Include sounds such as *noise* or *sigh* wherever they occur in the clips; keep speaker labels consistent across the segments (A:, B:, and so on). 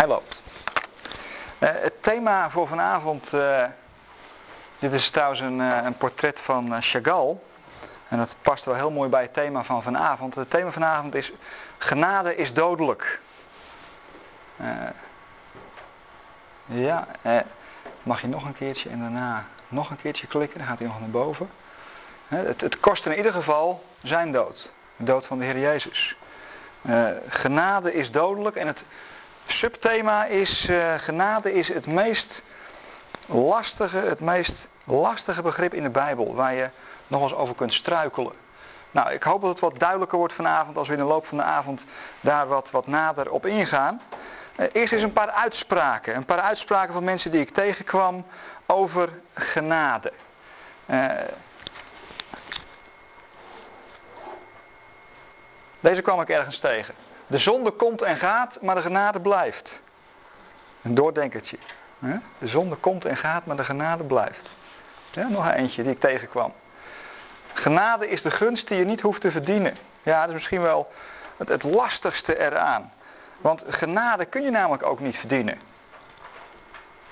A: Hij loopt. Uh, het thema voor vanavond, uh, dit is trouwens een, uh, een portret van Chagall. En dat past wel heel mooi bij het thema van vanavond. Het thema vanavond is, genade is dodelijk. ja, mag je nog een keertje en daarna nog een keertje klikken, dan gaat hij nog naar boven. Het, het kost in ieder geval zijn dood. De dood van de Heer Jezus. genade is dodelijk en het subthema is, uh, genade is het meest lastige, het meest lastige begrip in de Bijbel, waar je nog eens over kunt struikelen. Nou, ik hoop dat het wat duidelijker wordt vanavond als we in de loop van de avond daar wat, wat nader op ingaan. Uh, eerst eens een paar uitspraken. Een paar uitspraken van mensen die ik tegenkwam over genade. Uh, deze kwam ik ergens tegen. De zonde komt en gaat, maar de genade blijft. Een doordenkertje. De zonde komt en gaat, maar de genade blijft. Nog een eentje die ik tegenkwam. Genade is de gunst die je niet hoeft te verdienen. Ja, dat is misschien wel het, lastigste eraan. Want genade kun je namelijk ook niet verdienen.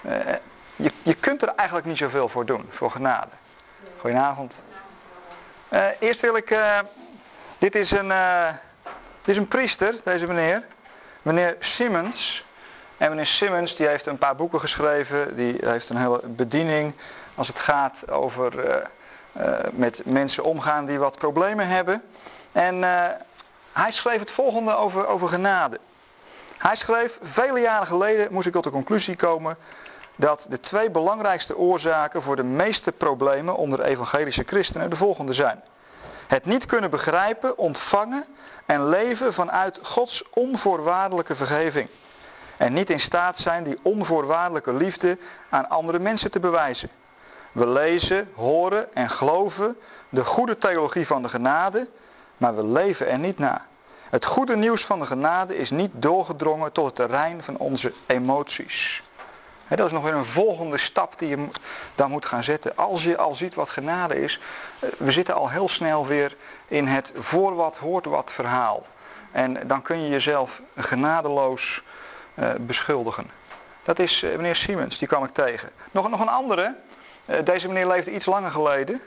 A: Eh, je, je kunt er eigenlijk niet zoveel voor doen, voor genade. Goedenavond. Uh, eerst wil ik... Uh, dit is een... Dit is een priester, deze meneer. Meneer Simmons. En meneer Simmons die heeft een paar boeken geschreven. Die heeft een hele bediening als het gaat over uh, uh, met mensen omgaan die wat problemen hebben. En uh, hij schreef het volgende over, over genade. Hij schreef, vele jaren geleden moest ik tot de conclusie komen dat de twee belangrijkste oorzaken voor de meeste problemen onder evangelische christenen de volgende zijn. Het niet kunnen begrijpen, ontvangen en leven vanuit Gods onvoorwaardelijke vergeving. En niet in staat zijn die onvoorwaardelijke liefde aan andere mensen te bewijzen. We lezen, horen en geloven de goede theologie van de genade, maar we leven er niet na. Het goede nieuws van de genade is niet doorgedrongen tot het terrein van onze emoties dat is nog weer een volgende stap die je dan moet gaan zetten. Als je al ziet wat genade is, eh, we zitten al heel snel weer in het voor wat hoort wat verhaal. En dan kun je jezelf genadeloos uh, beschuldigen. Dat is uh, meneer Siemens, die kwam ik tegen. Nog, nog een andere, deze meneer leefde iets langer geleden.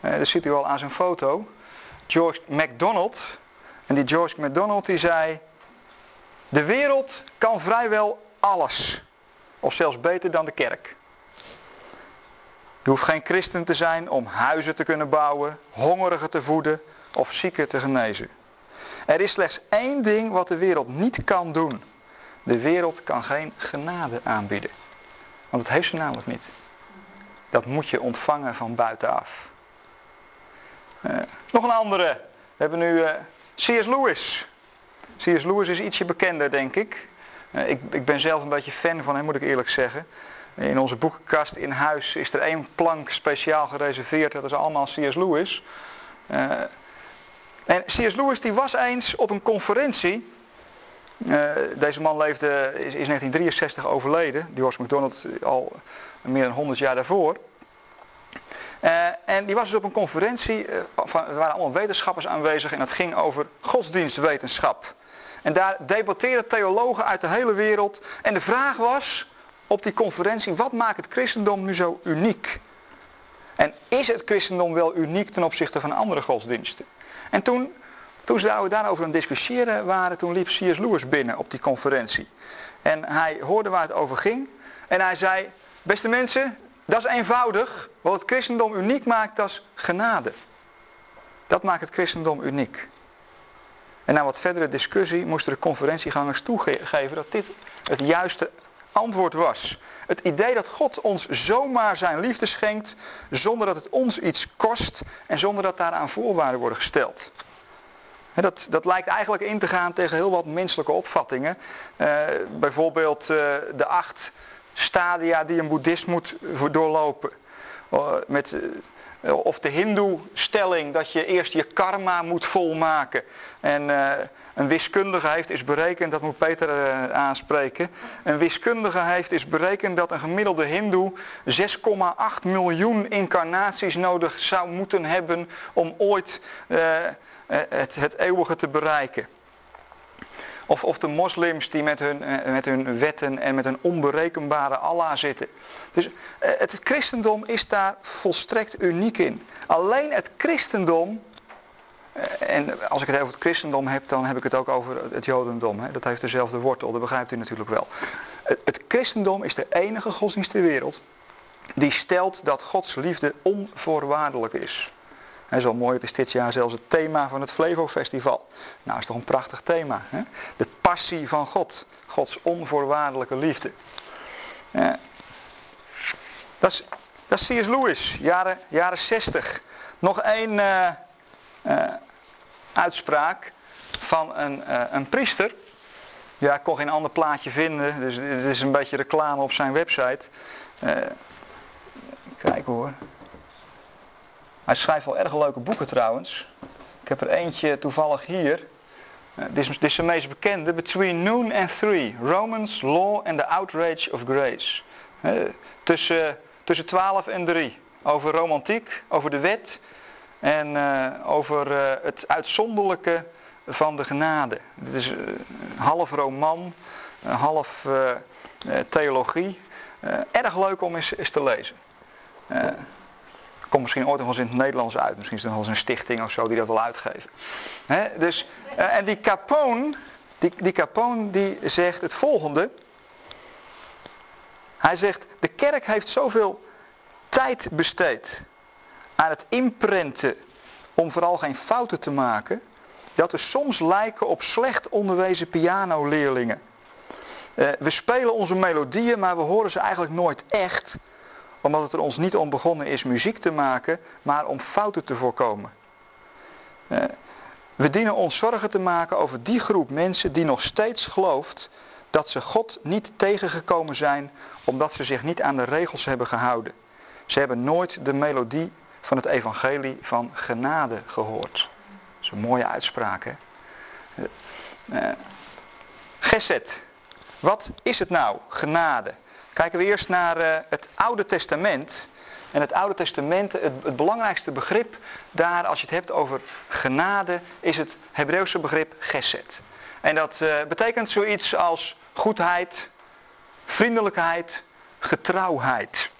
A: dat ziet u al aan zijn foto. George MacDonald. En die George MacDonald die zei... De wereld kan vrijwel alles. Of zelfs beter dan de kerk. Je hoeft geen christen te zijn om huizen te kunnen bouwen, hongerigen te voeden of zieken te genezen. Er is slechts één ding wat de wereld niet kan doen. De wereld kan geen genade aanbieden. Want het heeft ze namelijk niet. Dat moet je ontvangen van buitenaf. Uh, nog een andere. We hebben nu uh, C.S. Lewis. C.S. Lewis is ietsje bekender, denk ik. Eh, ik, ik, ben zelf een beetje fan van hem, moet ik eerlijk zeggen. In onze boekenkast in huis is er één plank speciaal gereserveerd. Dat is allemaal C.S. Lewis. Uh, en C.S. Lewis die was eens op een conferentie. Uh, deze man leefde, is, is 1963 overleden. George MacDonald al meer dan 100 jaar daarvoor. En die was dus op een conferentie, van, er waren allemaal wetenschappers aanwezig en dat ging over godsdienstwetenschap. En daar debatteerden theologen uit de hele wereld. En de vraag was op die conferentie, wat maakt het christendom nu zo uniek? En is het christendom wel uniek ten opzichte van andere godsdiensten? En toen, toen ze daarover aan het discussiëren waren, toen liep C.S. Lewis binnen op die conferentie. En hij hoorde waar het over ging. En hij zei, beste mensen, dat is eenvoudig. Wat het christendom uniek maakt, dat is genade. Dat maakt het christendom uniek. En na wat verdere discussie moesten de conferentiegangers toegeven dat dit het juiste antwoord was. Het idee dat God ons zomaar zijn liefde schenkt zonder dat het ons iets kost en zonder dat daaraan voorwaarden worden gesteld. Dat, dat lijkt eigenlijk in te gaan tegen heel wat menselijke opvattingen. Uh, bijvoorbeeld uh, de acht stadia die een boeddhist moet doorlopen. Uh, met eh, of de hindoe-stelling dat je eerst je karma moet volmaken. En uh, een wiskundige heeft is berekend, dat moet Peter uh, aanspreken. Een wiskundige heeft is berekend dat een gemiddelde hindoe 6,8 miljoen incarnaties nodig zou moeten hebben om ooit het, het eeuwige te bereiken. Of, of de moslims die met hun, eh, met hun wetten en met hun onberekenbare Allah zitten. Dus eh, het christendom is daar volstrekt uniek in. Alleen het christendom, eh, en als ik het over het christendom heb, dan heb ik het ook over het jodendom. Hè? Dat heeft dezelfde wortel, dat begrijpt u natuurlijk wel. Het, christendom is de enige godsdienst ter wereld die stelt dat Gods liefde onvoorwaardelijk is. En zo mooi, het is dit jaar zelfs het thema van het Flevo Festival. Nou, is toch een prachtig thema. Hè? De passie van God. Gods onvoorwaardelijke liefde. dat, is, dat is C.S. Lewis, jaren, jaren 60. Nog één uh, uh, uitspraak van een, een priester. Ja, ik kon geen ander plaatje vinden, dus dit is een beetje reclame op zijn website. kijk hoor. Hij schrijft wel erg leuke boeken trouwens. Ik heb er eentje toevallig hier. Uh, dit, is, dit zijn meest bekende. Between Noon and Three. Romans, Law and the Outrage of Grace. Uh, tussen, tussen 12 en 3. Over romantiek, over de wet. En uh, over het uitzonderlijke van de genade. Dit is half roman, half theologie. erg leuk om eens, eens te lezen komt misschien ooit nog eens in het Nederlands uit. Misschien is er nog eens een stichting of zo die dat wil uitgeven. dus, uh, en die Capone, die, die Capone die zegt het volgende. Hij zegt, de kerk heeft zoveel tijd besteed aan het imprenten om vooral geen fouten te maken, dat we soms lijken op slecht onderwezen pianoleerlingen. Uh, we spelen onze melodieën, maar we horen ze eigenlijk nooit echt, omdat het er ons niet om begonnen is muziek te maken, maar om fouten te voorkomen. Eh, we dienen ons zorgen te maken over die groep mensen die nog steeds gelooft dat ze God niet tegengekomen zijn omdat ze zich niet aan de regels hebben gehouden. Ze hebben nooit de melodie van het evangelie van genade gehoord. Dat is een mooie uitspraak hè. Uh, Geset. Wat is het nou, genade? Kijken we eerst naar uh, het Oude Testament. En het Oude Testament, het, het, belangrijkste begrip daar als je het hebt over genade, is het Hebreeuwse begrip geset. En dat uh, betekent zoiets als goedheid, vriendelijkheid, getrouwheid.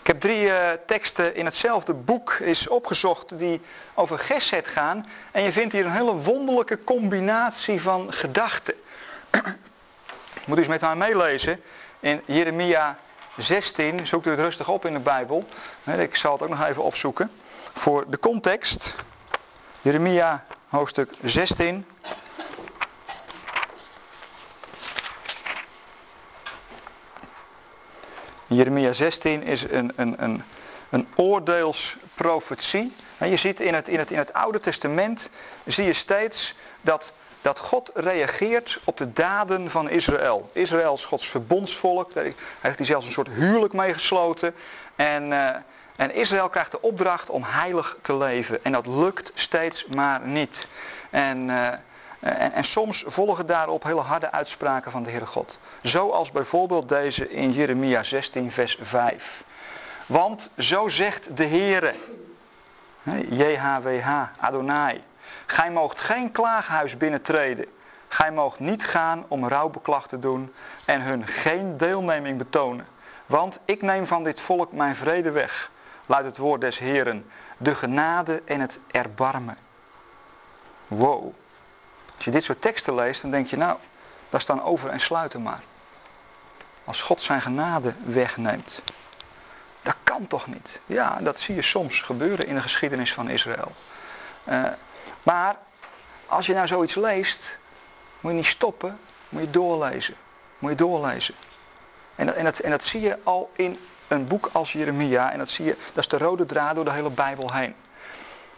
A: Ik heb drie uh, teksten in hetzelfde boek is opgezocht die over geset gaan. En je vindt hier een hele wonderlijke combinatie van gedachten. Moet u eens met mij meelezen. In Jeremia 16, zoekt u het rustig op in de Bijbel. Ik zal het ook nog even opzoeken. Voor de context. Jeremia hoofdstuk 16. Jeremia 16 is een, een, een, een oordeelsprofetie. je ziet in het, in, het, in het Oude Testament, zie je steeds dat dat God reageert op de daden van Israël. Israël is Gods verbondsvolk, daar heeft hij zelfs een soort huwelijk mee gesloten. En, uh, en Israël krijgt de opdracht om heilig te leven. En dat lukt steeds maar niet. En, uh, en, en, soms volgen daarop hele harde uitspraken van de Heere God. Zoals bijvoorbeeld deze in Jeremia 16 vers 5. Want zo zegt de Heere, JHWH, Adonai. Gij moogt geen klaaghuis binnentreden. Gij moogt niet gaan om rouwbeklag te doen en hun geen deelneming betonen. Want ik neem van dit volk mijn vrede weg, luidt het woord des Heren, de genade en het erbarmen. Wow. Als je dit soort teksten leest, dan denk je nou, daar staan over en sluiten maar. Als God zijn genade wegneemt. Dat kan toch niet? Ja, dat zie je soms gebeuren in de geschiedenis van Israël. Uh, maar als je nou zoiets leest, moet je niet stoppen, moet je doorlezen. Moet je doorlezen. En, en, dat, en dat zie je al in een boek als Jeremia. En dat zie je, dat is de rode draad door de hele Bijbel heen.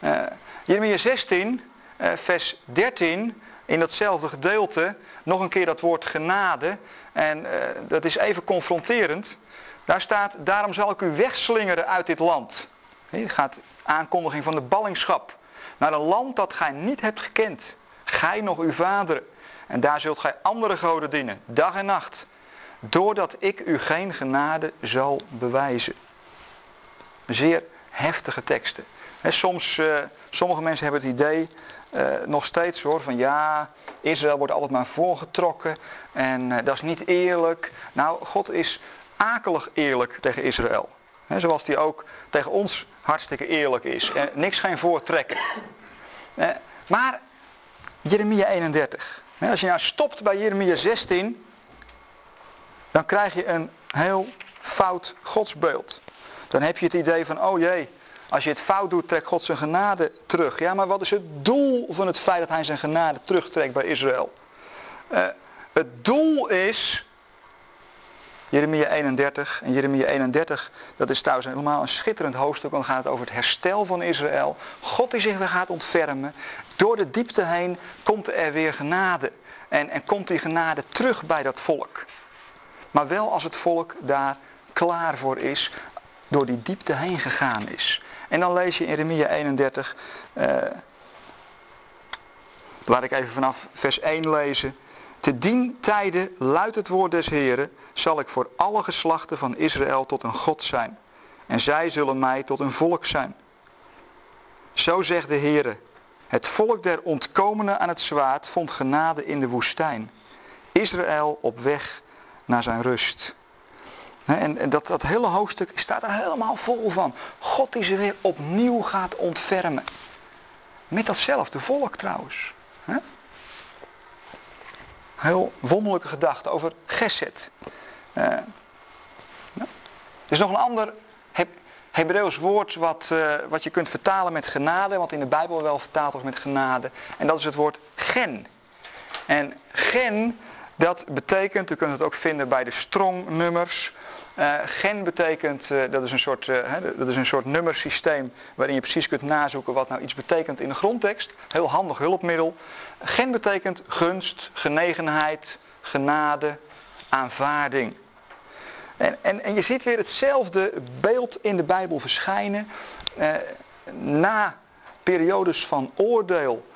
A: Uh, Jeremia 16, uh, vers 13, in datzelfde gedeelte, nog een keer dat woord genade. En uh, dat is even confronterend. Daar staat, daarom zal ik u wegslingeren uit dit land. Hier gaat aankondiging van de ballingschap naar een land dat gij niet hebt gekend. Gij nog uw vader. En daar zult gij andere goden dienen, dag en nacht. Doordat ik u geen genade zal bewijzen. Zeer heftige teksten. soms, uh, sommige mensen hebben het idee eh, nog steeds hoor, van ja, Israël wordt altijd maar voorgetrokken en eh, dat is niet eerlijk. Nou, God is akelig eerlijk tegen Israël. Zoals die ook tegen ons hartstikke eerlijk is. En niks geen voortrekken. Eh, maar Jeremia 31. als je nou stopt bij Jeremia 16, dan krijg je een heel fout godsbeeld. Dan heb je het idee van, oh jee, als je het fout doet, trekt God zijn genade terug. Ja, maar wat is het doel van het feit dat hij zijn genade terugtrekt bij Israël? Uh, het doel is, Jeremia 31, en Jeremia 31, dat is trouwens helemaal een schitterend hoofdstuk, want dan gaat het over het herstel van Israël. God die zich weer gaat ontfermen. Door de diepte heen komt er weer genade. En, en komt die genade terug bij dat volk. Maar wel als het volk daar klaar voor is, door die diepte heen gegaan is. En dan lees je in Jeremia 31, uh, laat ik even vanaf vers 1 lezen. Te dien tijden luidt het woord des Heren, zal ik voor alle geslachten van Israël tot een God zijn. En zij zullen mij tot een volk zijn. Zo zegt de Heere, het volk der ontkomenen aan het zwaard vond genade in de woestijn. Israël op weg naar zijn rust. En, dat, dat hele hoofdstuk staat er helemaal vol van. God die ze weer opnieuw gaat ontfermen. Met datzelfde volk trouwens. Heel wonderlijke gedachte over Geset. Uh, ja. Er is nog een ander Hebreeuws woord wat, uh, wat je kunt vertalen met genade. Wat in de Bijbel wel vertaald wordt met genade. En dat is het woord gen. En gen, dat betekent, u kunt het ook vinden bij de strongnummers. Uh, gen betekent, uh, dat, is een soort, uh, dat is een soort nummersysteem waarin je precies kunt nazoeken wat nou iets betekent in de grondtekst. Heel handig hulpmiddel. Gen betekent gunst, genegenheid, genade, aanvaarding. En, en, en je ziet weer hetzelfde beeld in de Bijbel verschijnen. na periodes van oordeel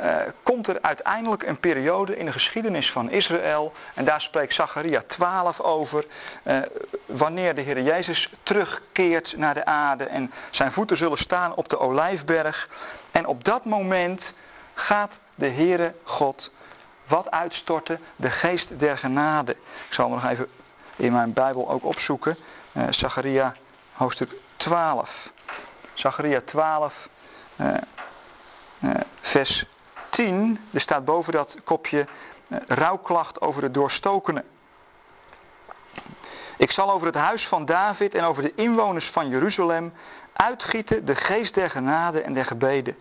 A: uh, komt er uiteindelijk een periode in de geschiedenis van Israël. En daar spreekt Zacharia 12 over. Uh, wanneer de Heer Jezus terugkeert naar de aarde. En zijn voeten zullen staan op de olijfberg. En op dat moment gaat de Heere God wat uitstorten? De geest der genade. Ik zal hem nog even in mijn Bijbel ook opzoeken. Uh, Zacharia hoofdstuk 12. Zacharia 12, vers 10, er staat boven dat kopje uh, rouwklacht over de doorstokenen. Ik zal over het huis van David en over de inwoners van Jeruzalem uitgieten de geest der genade en der gebeden.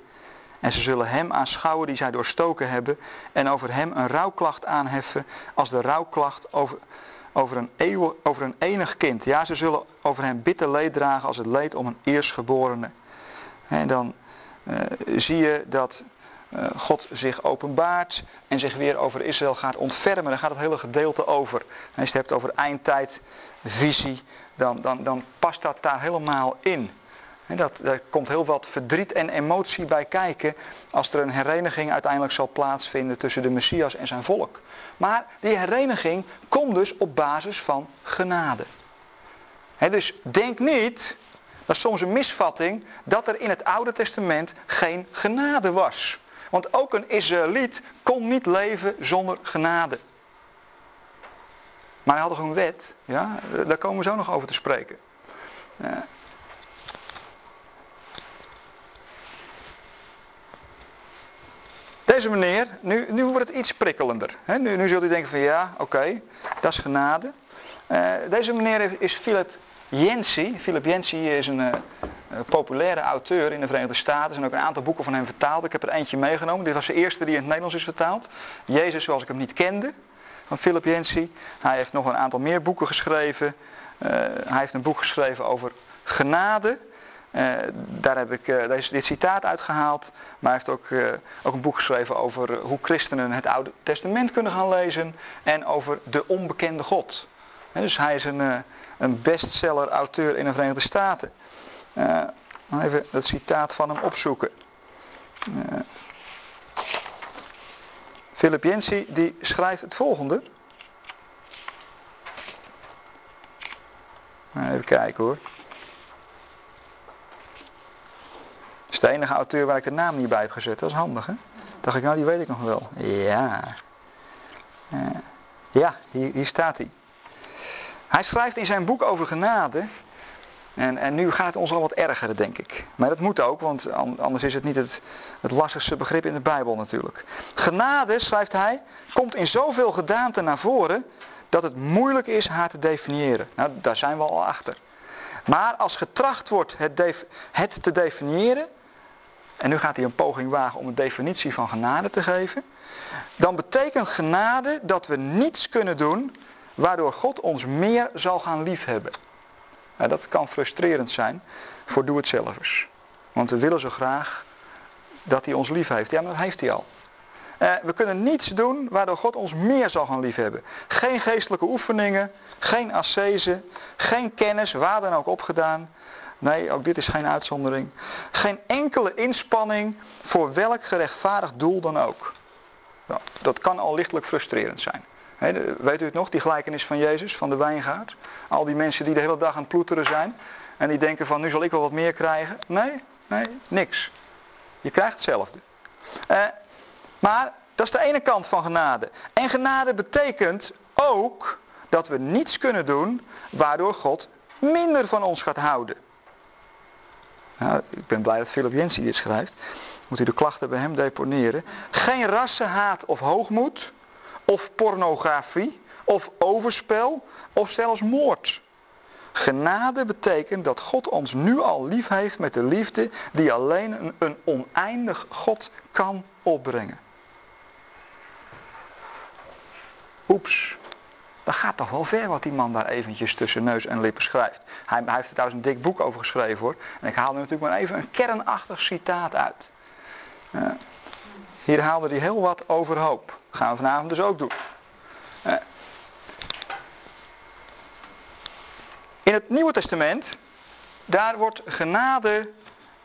A: En ze zullen hem aanschouwen die zij doorstoken hebben en over hem een rouwklacht aanheffen als de rouwklacht over, over, een, over een enig kind. Ja, ze zullen over hem bitter leed dragen als het leed om een eerstgeborene. En dan uh, zie je dat God zich openbaart en zich weer over Israël gaat ontfermen. Daar gaat het hele gedeelte over. als je het hebt over eindtijdvisie, dan, dan, dan past dat daar helemaal in. En dat, komt heel wat verdriet en emotie bij kijken als er een hereniging uiteindelijk zal plaatsvinden tussen de Messias en zijn volk. Maar die hereniging komt dus op basis van genade. dus denk niet, dat is soms een misvatting, dat er in het Oude Testament geen genade was. Want ook een Israëliet kon niet leven zonder genade. Maar hij had toch een wet? Ja, daar komen we zo nog over te spreken. Ja. Deze meneer, nu, nu wordt het iets prikkelender. nu, nu zult u denken van ja, oké, dat is genade. Uh, deze meneer is Philip Yancey. Philip Yancey is een uh, populaire auteur in de Verenigde Staten. Er zijn ook een aantal boeken van hem vertaald. Ik heb er eentje meegenomen. Dit was de eerste die in het Nederlands is vertaald. Jezus zoals ik hem niet kende. Van Philip Yancey. Hij heeft nog een aantal meer boeken geschreven. Uh, hij heeft een boek geschreven over genade. Uh, daar heb ik uh, deze, dit citaat uitgehaald. Maar hij heeft ook, ook een boek geschreven over hoe christenen het Oude Testament kunnen gaan lezen. En over de onbekende God. dus hij is een, een bestseller auteur in de Verenigde Staten. even dat citaat van hem opzoeken. Philip Yancey die schrijft het volgende. Even kijken hoor. is de enige auteur waar ik de naam niet bij heb gezet. Dat is handig, hè? Dacht ik, nou die weet ik nog wel. Ja. Uh, ja, hier staat hij. Hij schrijft in zijn boek over genade. En, en nu gaat het ons al wat ergeren, denk ik. Maar dat moet ook, want anders is het niet het, het lastigste begrip in de Bijbel natuurlijk. Genade, schrijft hij, komt in zoveel gedaanten naar voren dat het moeilijk is haar te definiëren. Nou, daar zijn we al achter. Maar als getracht wordt het, het te definiëren, en nu gaat hij een poging wagen om een definitie van genade te geven, dan betekent genade dat we niets kunnen doen waardoor God ons meer zal gaan liefhebben. Nou, dat kan frustrerend zijn voor doe-het-zelvers. Want we willen zo graag dat hij ons lief heeft. Ja, maar dat heeft hij al. Eh, we kunnen niets doen waardoor God ons meer zal gaan liefhebben. Geen geestelijke oefeningen, geen ascese, geen kennis, waar dan ook opgedaan. Nee, ook dit is geen uitzondering. Geen enkele inspanning voor welk gerechtvaardigd doel dan ook. Nou, dat kan al lichtelijk frustrerend zijn. Weet u het nog, die gelijkenis van Jezus, van de wijngaard? Al die mensen die de hele dag aan het ploeteren zijn. En die denken van, nu zal ik wel wat meer krijgen. Nee, nee, niks. Je krijgt hetzelfde. Eh, maar dat is de ene kant van genade. En genade betekent ook dat we niets kunnen doen waardoor God minder van ons gaat houden. Nou, ik ben blij dat Philip Jensen dit schrijft. Moet u de klachten bij hem deponeren. Geen rassenhaat of hoogmoed, of pornografie, of overspel, of zelfs moord. Genade betekent dat God ons nu al lief heeft met de liefde die alleen een, oneindig God kan opbrengen. Oeps, dat gaat toch wel ver wat die man daar eventjes tussen neus en lippen schrijft. Hij, hij heeft er trouwens een dik boek over geschreven hoor. En ik haal er natuurlijk maar even een kernachtig citaat uit. Uh, hier haalde hij heel wat overhoop. Dat gaan we vanavond dus ook doen. Uh, in het Nieuwe Testament, daar wordt genade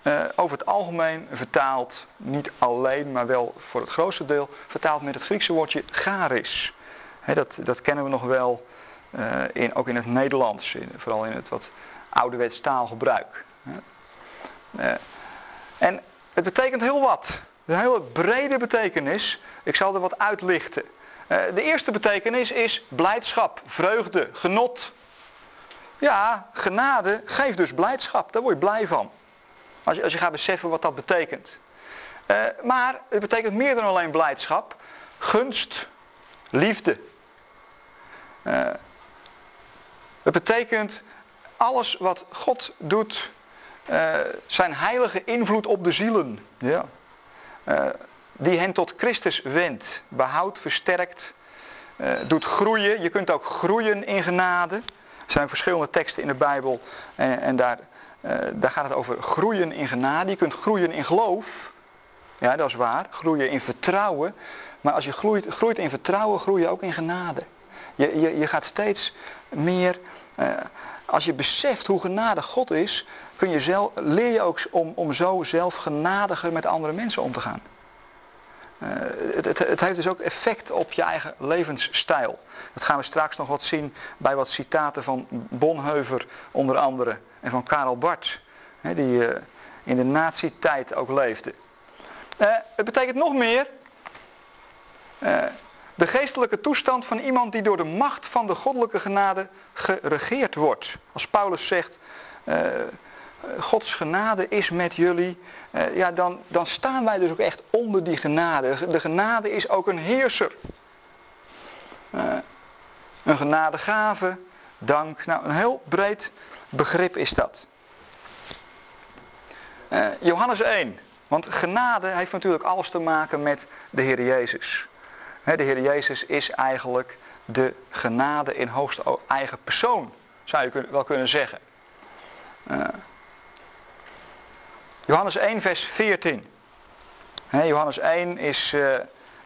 A: uh, over het algemeen vertaald, niet alleen, maar wel voor het grootste deel, vertaald met het Griekse woordje charis dat, dat kennen we nog wel, uh, in, ook in het Nederlands, vooral in het wat ouderwets taalgebruik. En het betekent heel wat. Een hele brede betekenis. Ik zal er wat uitlichten. Uh, de eerste betekenis is blijdschap, vreugde, genot. Ja, genade geeft dus blijdschap. Daar word je blij van. Als je, als je gaat beseffen wat dat betekent. Uh, maar het betekent meer dan alleen blijdschap. Gunst, liefde. Uh, het betekent alles wat God doet, zijn heilige invloed op de zielen. Ja. Uh, die hen tot Christus wendt, behoudt, versterkt, doet groeien. Je kunt ook groeien in genade. Er zijn verschillende teksten in de Bijbel en, en daar, daar gaat het over groeien in genade. Je kunt groeien in geloof. Ja, dat is waar. Groeien in vertrouwen. Maar als je groeit, groeit in vertrouwen, groei je ook in genade. Je, je, je gaat steeds meer, als je beseft hoe genadig God is, kun je zelf, leer je ook om, om zo zelf genadiger met andere mensen om te gaan. Uh, het, het, het, heeft dus ook effect op je eigen levensstijl. Dat gaan we straks nog wat zien bij wat citaten van Bonheuver onder andere. En van Karel Barth, hè, die uh, in de nazi-tijd ook leefde. het betekent nog meer de geestelijke toestand van iemand die door de macht van de goddelijke genade geregeerd wordt. Als Paulus zegt, Gods genade is met jullie, uh, ja, dan, dan staan wij dus ook echt onder die genade. De genade is ook een heerser. Uh, een genadegave, dank. Nou, een heel breed begrip is dat. Johannes 1. Want genade heeft natuurlijk alles te maken met de Heer Jezus. De Heer Jezus is eigenlijk de genade in hoogste eigen persoon, zou je wel kunnen zeggen. Uh, Johannes 1, vers 14. Johannes 1 is, uh,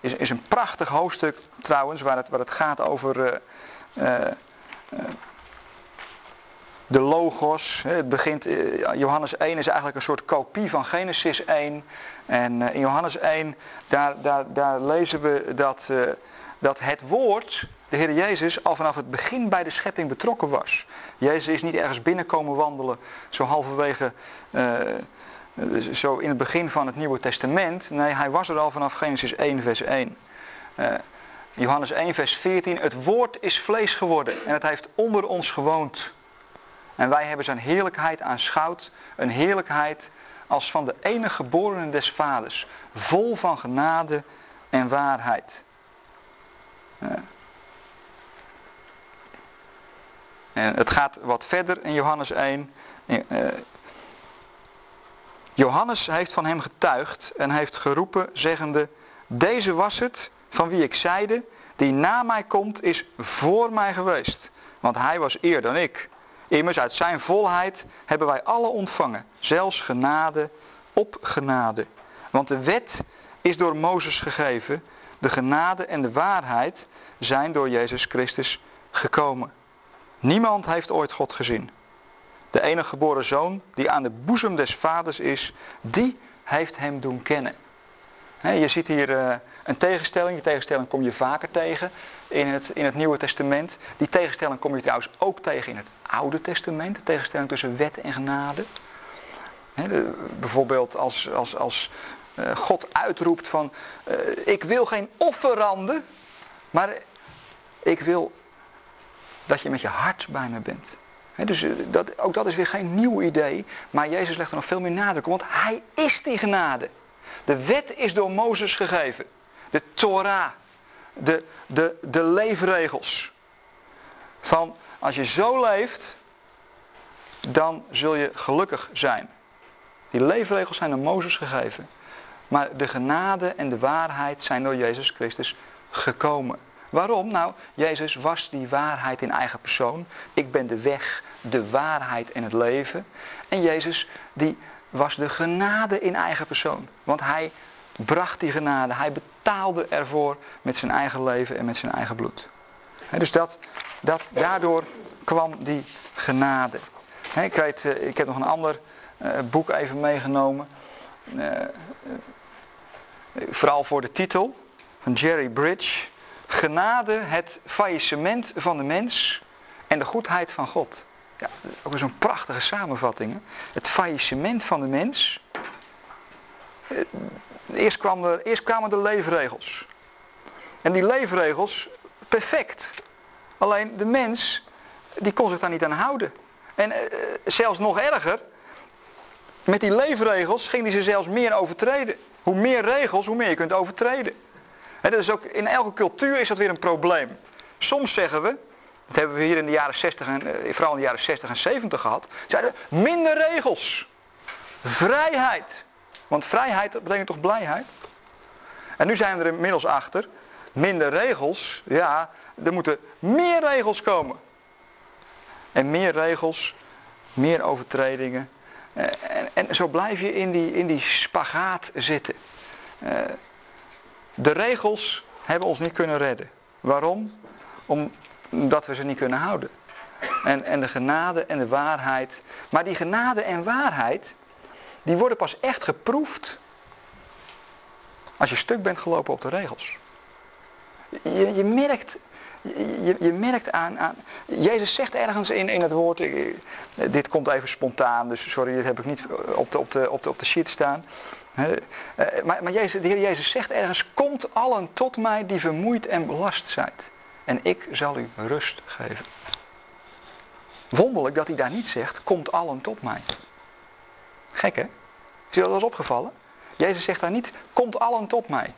A: is, is een prachtig hoofdstuk trouwens, waar het, waar het gaat over uh, de logos. Het begint, Johannes 1 is eigenlijk een soort kopie van Genesis 1. En eh, in Johannes 1, daar, daar, daar lezen we dat, dat het woord, de Heer Jezus, al vanaf het begin bij de schepping betrokken was. Jezus is niet ergens binnenkomen wandelen, zo halverwege zo in het begin van het Nieuwe Testament. Nee, hij was er al vanaf Genesis 1, vers 1. Uh, Johannes 1, vers 14. Het woord is vlees geworden en het heeft onder ons gewoond. En wij hebben zijn heerlijkheid aanschouwd. Een heerlijkheid als van de enige geborene des vaders. Vol van genade en waarheid. En het gaat wat verder in Johannes 1. Eh, Johannes heeft van hem getuigd en heeft geroepen, zeggende: Deze was het van wie ik zeide: Die na mij komt, is voor mij geweest. Want hij was eer dan ik. Immers uit zijn volheid hebben wij alle ontvangen, zelfs genade op genade. Want de wet is door Mozes gegeven, de genade en de waarheid zijn door Jezus Christus gekomen. Niemand heeft ooit God gezien. De enige geboren zoon die aan de boezem des vaders is, die heeft hem doen kennen. je ziet hier eh, een tegenstelling. Die tegenstelling kom je vaker tegen in het, in het Nieuwe Testament. Die tegenstelling kom je trouwens ook tegen in het Oude Testament. De tegenstelling tussen wet en genade. bijvoorbeeld als, als, als eh, God uitroept van, uh, ik wil geen offeranden, maar ik wil dat je met je hart bij me bent. Dus eh, dat, ook dat is weer geen nieuw idee, maar Jezus legt er nog veel meer nadruk op, want hij is die genade. De wet is door Mozes gegeven. De Torah, de, de, de leefregels. Van als je zo leeft, dan zul je gelukkig zijn. Die leefregels zijn door Mozes gegeven. Maar de genade en de waarheid zijn door Jezus Christus gekomen. Waarom? Nou, Jezus was die waarheid in eigen persoon. Ik ben de weg, de waarheid en het leven. En Jezus die was de genade in eigen persoon. Want hij bracht die genade. Hij betaalde ervoor met zijn eigen leven en met zijn eigen bloed. dus dat, dat, daardoor kwam die genade. ik, weet, eh, ik heb nog een ander eh, boek even meegenomen. Eh, vooral voor de titel van Jerry Bridge. Genade, het faillissement van de mens en de goedheid van God. Ja, dat is ook zo'n prachtige samenvatting. Hè? Het faillissement van de mens. Eh, eerst, er, eerst kwamen de leefregels. En die leefregels, perfect. Alleen de mens, die kon zich daar niet aan houden. En eh, zelfs nog erger, met die leefregels ging hij ze zelfs meer overtreden. Hoe meer regels, hoe meer je kunt overtreden. En dat is ook, in elke cultuur is dat weer een probleem. Soms zeggen we, dat hebben we hier in de jaren 60 en eh, vooral in de jaren 60 en 70 gehad, zeiden minder regels. Vrijheid. Want vrijheid betekent toch blijheid? En nu zijn we er inmiddels achter, minder regels, ja, er moeten meer regels komen. En meer regels, meer overtredingen. Eh, en, en zo blijf je in die, in die spagaat zitten. Uh, de regels hebben ons niet kunnen redden. Waarom? Omdat we ze niet kunnen houden. En, en de genade en de waarheid. Maar die genade en waarheid, die worden pas echt geproefd als je stuk bent gelopen op de regels. Je, je merkt, je, je, merkt aan, aan, Jezus zegt ergens in, in het woord, dit komt even spontaan, dus sorry, dit heb ik niet op de, op de, op de, op de sheet staan. Eh, maar, maar Jezus, de Heer Jezus zegt ergens, komt allen tot mij die vermoeid en belast zijt. En ik zal u rust geven. Wonderlijk dat hij daar niet zegt, komt allen tot mij. Gek hè? Is je dat eens opgevallen? Jezus zegt daar niet, komt allen tot mij.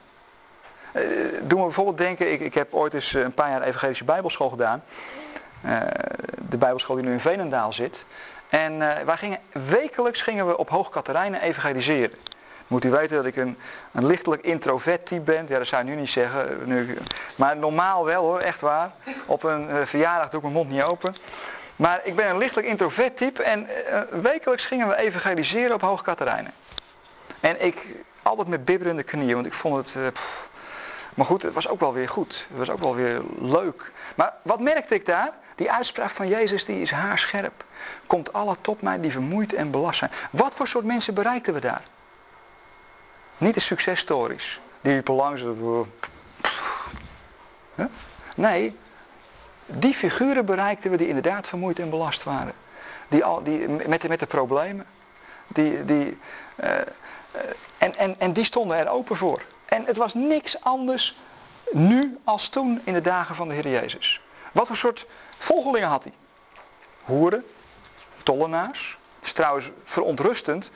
A: Uh, doen we bijvoorbeeld denken, ik, ik heb ooit eens een paar jaar evangelische bijbelschool gedaan. Uh, de bijbelschool die nu in Veenendaal zit. En uh, gingen, wekelijks gingen we op Hoog Katerijnen evangeliseren. Moet u weten dat ik een, een lichtelijk introvert type ben. Ja, dat zou je nu niet zeggen. Nu, maar normaal wel hoor, echt waar. Op een uh, verjaardag doe ik mijn mond niet open. Maar ik ben een lichtelijk introvert type. En uh, wekelijks gingen we evangeliseren op Hoog Katerijnen. En ik, altijd met bibberende knieën, want ik vond het... Uh, maar goed, het was ook wel weer goed. Het was ook wel weer leuk. Maar wat merkte ik daar? Die uitspraak van Jezus die is haarscherp. Komt alle tot mij die vermoeid en belast zijn. Wat voor soort mensen bereikten we daar? Niet de successtories. Die liepen langs. Nee, die figuren bereikten we die inderdaad vermoeid en belast waren. Die al, die, met, de, met de problemen. Die, die, eh, eh, en, en, en die stonden er open voor. En het was niks anders nu als toen in de dagen van de Heer Jezus. Wat voor soort volgelingen had hij? Hoeren, tollenaars. Het is trouwens verontrustend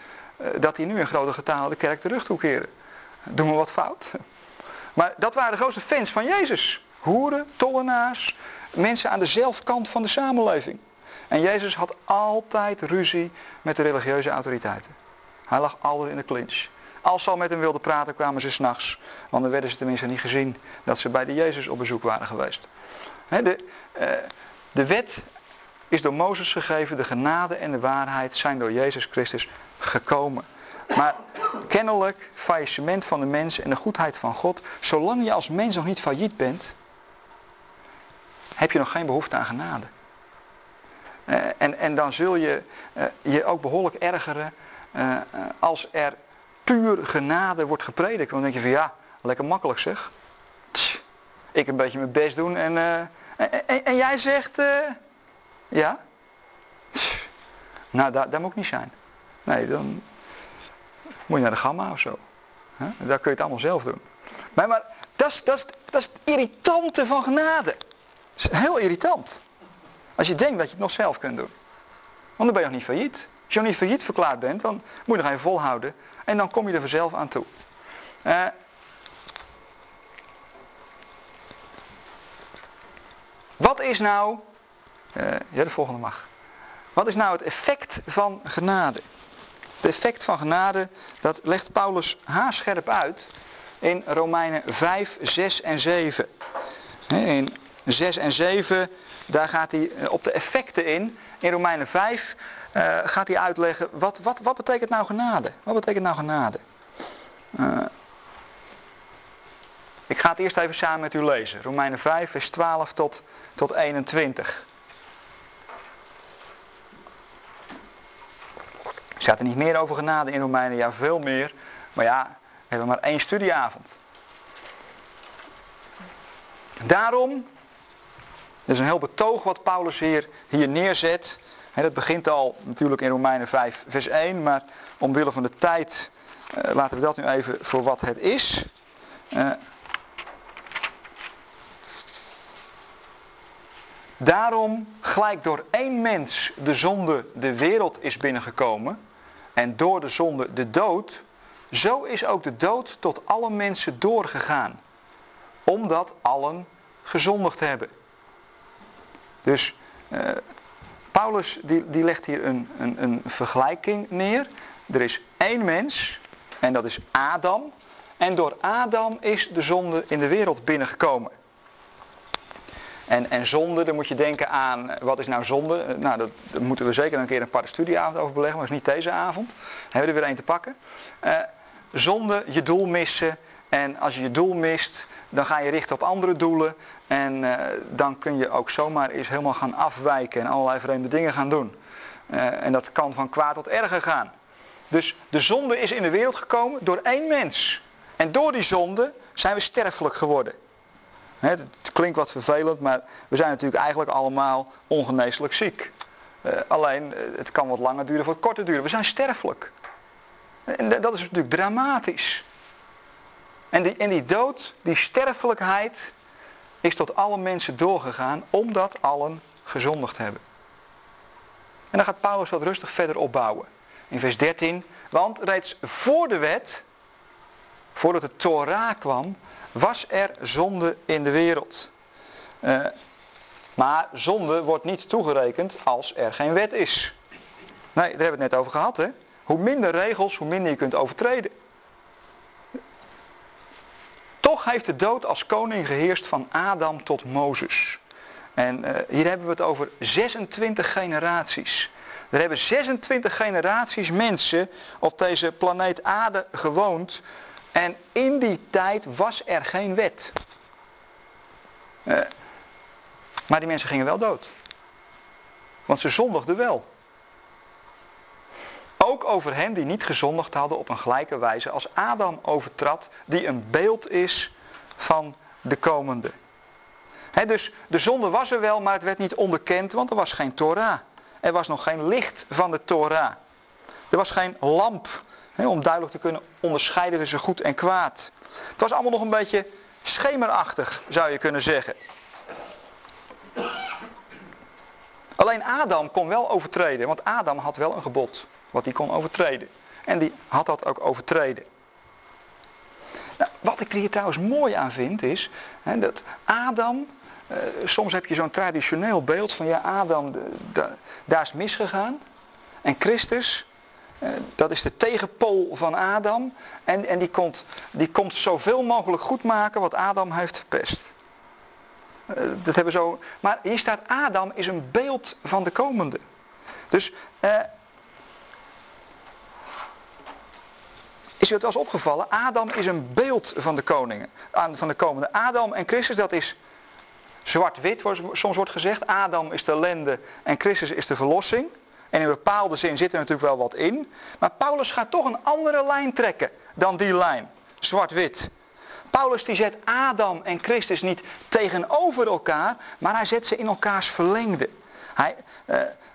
A: dat hij nu in grote getalen de kerk terug toekeren. Doen we wat fout? Maar dat waren de grootste fans van Jezus. Hoeren, tollenaars, mensen aan de zelfkant van de samenleving. En Jezus had altijd ruzie met de religieuze autoriteiten. Hij lag altijd in de clinch. Als ze al met hem wilden praten, kwamen ze s'nachts. Want dan werden ze tenminste niet gezien dat ze bij de Jezus op bezoek waren geweest. de, eh, de wet is door Mozes gegeven. De genade en de waarheid zijn door Jezus Christus gekomen. Maar kennelijk faillissement van de mens en de goedheid van God. Zolang je als mens nog niet failliet bent, heb je nog geen behoefte aan genade. Uh, en, en dan zul je uh, je ook behoorlijk ergeren uh, als er puur genade wordt gepredikt. Dan denk je van ja, lekker makkelijk zeg. Ik een beetje mijn best doen en, en, en, jij zegt ja. Nou, daar moet ik niet zijn. Nee, dan moet je naar de gamma of zo. Daar kun je het allemaal zelf doen. Maar, maar dat, is, dat, is, dat is het irritante van genade. Dat is heel irritant. Als je denkt dat je het nog zelf kunt doen. Want dan ben je nog niet failliet. Als je nog niet failliet verklaard bent, dan moet je nog even volhouden. En dan kom je er vanzelf aan toe. Uh, wat is nou... Uh, ja, de volgende mag. Wat is nou het effect van genade? Het effect van genade, dat legt Paulus haarscherp uit in Romeinen 5, 6 en 7. In 6 en 7, daar gaat hij eh, op de effecten in. In Romeinen 5 uh, eh, gaat hij uitleggen, wat, wat, wat betekent nou genade? Wat betekent nou genade? Uh, ik ga het eerst even samen met u lezen. Romeinen 5, vers 12 tot, tot 21. Staat er niet meer over genade in Romeinen, ja veel meer. Maar ja, we hebben maar één studieavond. Daarom dat is een heel betoog wat Paulus hier, hier neerzet. En dat begint al natuurlijk in Romeinen 5 vers 1. Maar omwille van de tijd uh, laten we dat nu even voor wat het is. Uh, Daarom, gelijk door één mens de zonde de wereld is binnengekomen en door de zonde de dood, zo is ook de dood tot alle mensen doorgegaan, omdat allen gezondigd hebben. Dus uh, Paulus die, die legt hier een, een, een vergelijking neer. Er is één mens en dat is Adam. En door Adam is de zonde in de wereld binnengekomen. En, en zonde, dan moet je denken aan, wat is nou zonde? Eh, nou, dat, daar moeten we zeker een keer een aparte studieavond over beleggen, maar dat is niet deze avond. Dan hebben we er weer één te pakken. Uh, zonde, je doel missen. En als je je doel mist, dan ga je richten op andere doelen. En dan kun je ook zomaar eens helemaal gaan afwijken en allerlei vreemde dingen gaan doen. En dat kan van kwaad tot erger gaan. Dus de zonde is in de wereld gekomen door één mens. En door die zonde zijn we sterfelijk geworden. Het, klinkt wat vervelend, maar we zijn natuurlijk eigenlijk allemaal ongeneeslijk ziek. Uh, alleen, het kan wat langer duren of wat korter duren. We zijn sterfelijk. En dat is natuurlijk dramatisch. En die, en die dood, die sterfelijkheid, is tot alle mensen doorgegaan omdat allen gezondigd hebben. En dan gaat Paulus wat rustig verder opbouwen. In vers 13, want reeds voor de wet, voordat de Torah kwam, was er zonde in de wereld. Uh, maar zonde wordt niet toegerekend als er geen wet is. Nee, daar hebben we het net over gehad. Hè? Hoe minder regels, hoe minder je kunt overtreden. Toch heeft de dood als koning geheerst van Adam tot Mozes. En uh, hier hebben we het over 26 generaties. Er hebben 26 generaties mensen op deze planeet aarde gewoond. En in die tijd was er geen wet. Uh, maar die mensen gingen wel dood. Want ze zondigden wel. Ook over hen die niet gezondigd hadden op een gelijke wijze als Adam overtrad, die een beeld is van de komende. dus de zonde was er wel, maar het werd niet onderkend, want er was geen Torah. Er was nog geen licht van de Torah. Er was geen lamp om duidelijk te kunnen onderscheiden tussen goed en kwaad. Het was allemaal nog een beetje schemerachtig, zou je kunnen zeggen. Alleen Adam kon wel overtreden, want Adam had wel een gebod wat hij kon overtreden. En die had dat ook overtreden. Nou, wat ik er hier trouwens mooi aan vind is hè, dat Adam, eh, soms heb je zo'n traditioneel beeld van ja Adam, de, de, daar is misgegaan. En Christus, dat is de tegenpool van Adam. En, en die, komt, die komt zoveel mogelijk goed maken wat Adam heeft verpest. Eh, dat hebben zo. Maar hier staat Adam is een beeld van de komende. Dus eh, is u het wel eens opgevallen? Adam is een beeld van de koningen, van de komende. Adam en Christus, dat is zwart-wit, soms wordt gezegd. Adam is de ellende en Christus is de verlossing. En in bepaalde zin zit er natuurlijk wel wat in. Maar Paulus gaat toch een andere lijn trekken dan die lijn. Zwart-wit. Paulus die zet Adam en Christus niet tegenover elkaar, maar hij zet ze in elkaars verlengde. Hij,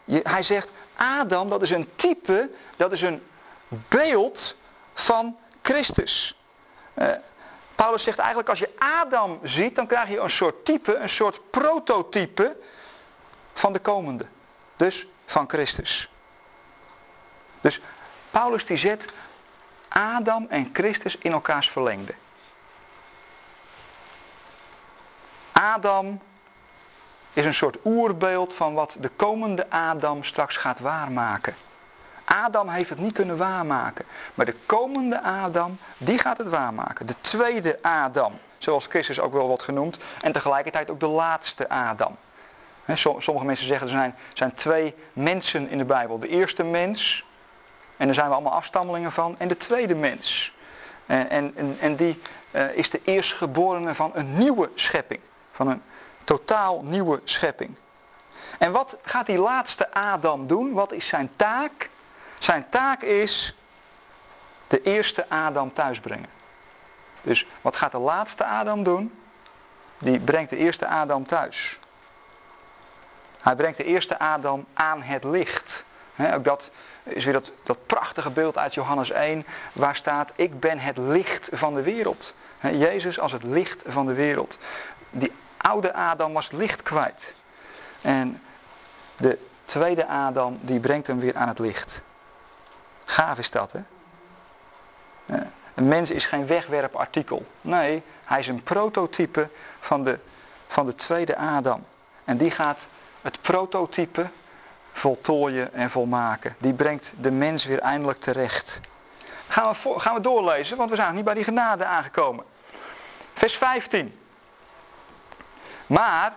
A: je, hij zegt, Adam dat is een type, dat is een beeld van Christus. Uh, Paulus zegt eigenlijk als je Adam ziet, dan krijg je een soort type, een soort prototype van de komende. Dus van Christus. Dus Paulus die zet Adam en Christus in elkaars verlengde. Adam is een soort oerbeeld van wat de komende Adam straks gaat waarmaken. Adam heeft het niet kunnen waarmaken. Maar de komende Adam, die gaat het waarmaken. De tweede Adam, zoals Christus ook wel wordt genoemd. En tegelijkertijd ook de laatste Adam. Sommige mensen zeggen er zijn, zijn twee mensen in de Bijbel. De eerste mens, en daar zijn we allemaal afstammelingen van. En de tweede mens. En, en, en die uh, is de eerstgeborene van een nieuwe schepping. Van een totaal nieuwe schepping. En wat gaat die laatste Adam doen? Wat is zijn taak? Zijn taak is de eerste Adam thuisbrengen. Dus wat gaat de laatste Adam doen? Die brengt de eerste Adam thuis. Hij brengt de eerste Adam aan het licht. ook dat is weer dat, dat prachtige beeld uit Johannes 1, waar staat: Ik ben het licht van de wereld. Jezus als het licht van de wereld. Die oude Adam was licht kwijt. En de tweede Adam, die brengt hem weer aan het licht. Gaaf is dat, hè? Een mens is geen wegwerpartikel. Nee, hij is een prototype van de, van de tweede Adam. En die gaat het prototype voltooien en volmaken. Die brengt de mens weer eindelijk terecht. Gaan we, voor, gaan we doorlezen, want we zijn niet bij die genade aangekomen. Vers 15. Maar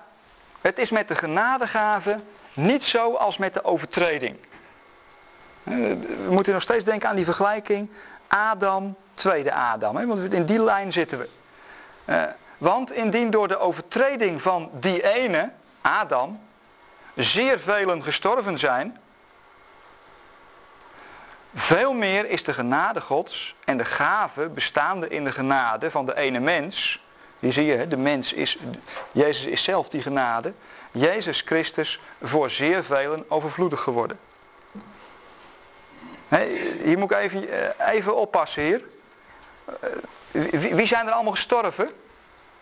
A: het is met de genadegave niet zo als met de overtreding. We moeten nog steeds denken aan die vergelijking Adam, tweede Adam. Hè? Want in die lijn zitten we. Uh, want indien door de overtreding van die ene, Adam, zeer velen gestorven zijn, veel meer is de genade Gods en de gave bestaande in de genade van de ene mens. Die zie je, de mens is, Jezus is zelf die genade. Jezus Christus voor zeer velen overvloedig geworden. hier moet ik even, eh, even oppassen hier. Eh, wie zijn er allemaal gestorven?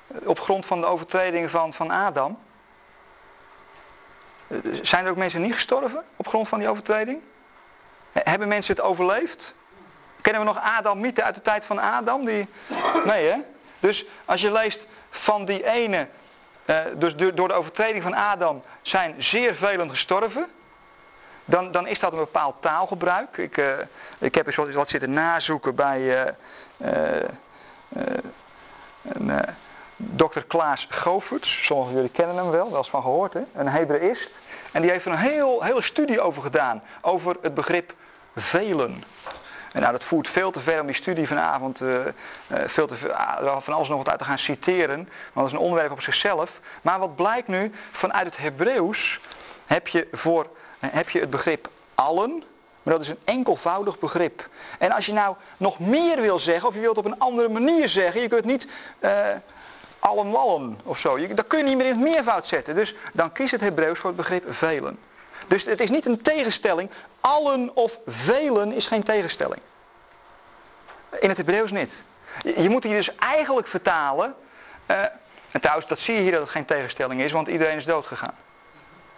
A: Op grond van de overtredingen van, van Adam. Zijn er ook mensen niet gestorven op grond van die overtreding? Hebben mensen het overleefd? Kennen we nog Adam mythe uit de tijd van Adam? Die... Nee hè? Dus als je leest van die ene, uh, dus door de overtreding van Adam zijn zeer velen gestorven. Dan, dan is dat een bepaald taalgebruik. Ik, uh, ik heb eens wat, zitten nazoeken bij uh, Dr. Klaas Goverts. Sommigen jullie kennen hem wel, wel eens van gehoord. Hè? Een Hebreïst. En die heeft er een heel, hele studie over gedaan. Over het begrip velen. En nou, dat voert veel te ver om die studie vanavond uh, veel te, uh, van alles nog wat uit te gaan citeren. Want dat is een onderwerp op zichzelf. Maar wat blijkt nu, vanuit het Hebreeuws heb je, voor, heb je het begrip allen. Maar dat is een enkelvoudig begrip. En als je nou nog meer wil zeggen, of je wilt op een andere manier zeggen, je kunt niet allen of zo. Dat kun je niet meer in het meervoud zetten. Dus dan kies het Hebreeuws voor het begrip velen. Dus het is niet een tegenstelling. Allen of velen is geen tegenstelling. In het Hebreeuws niet. Je moet hier dus eigenlijk vertalen. Uh, en trouwens, dat zie je hier dat het geen tegenstelling is, want iedereen is doodgegaan.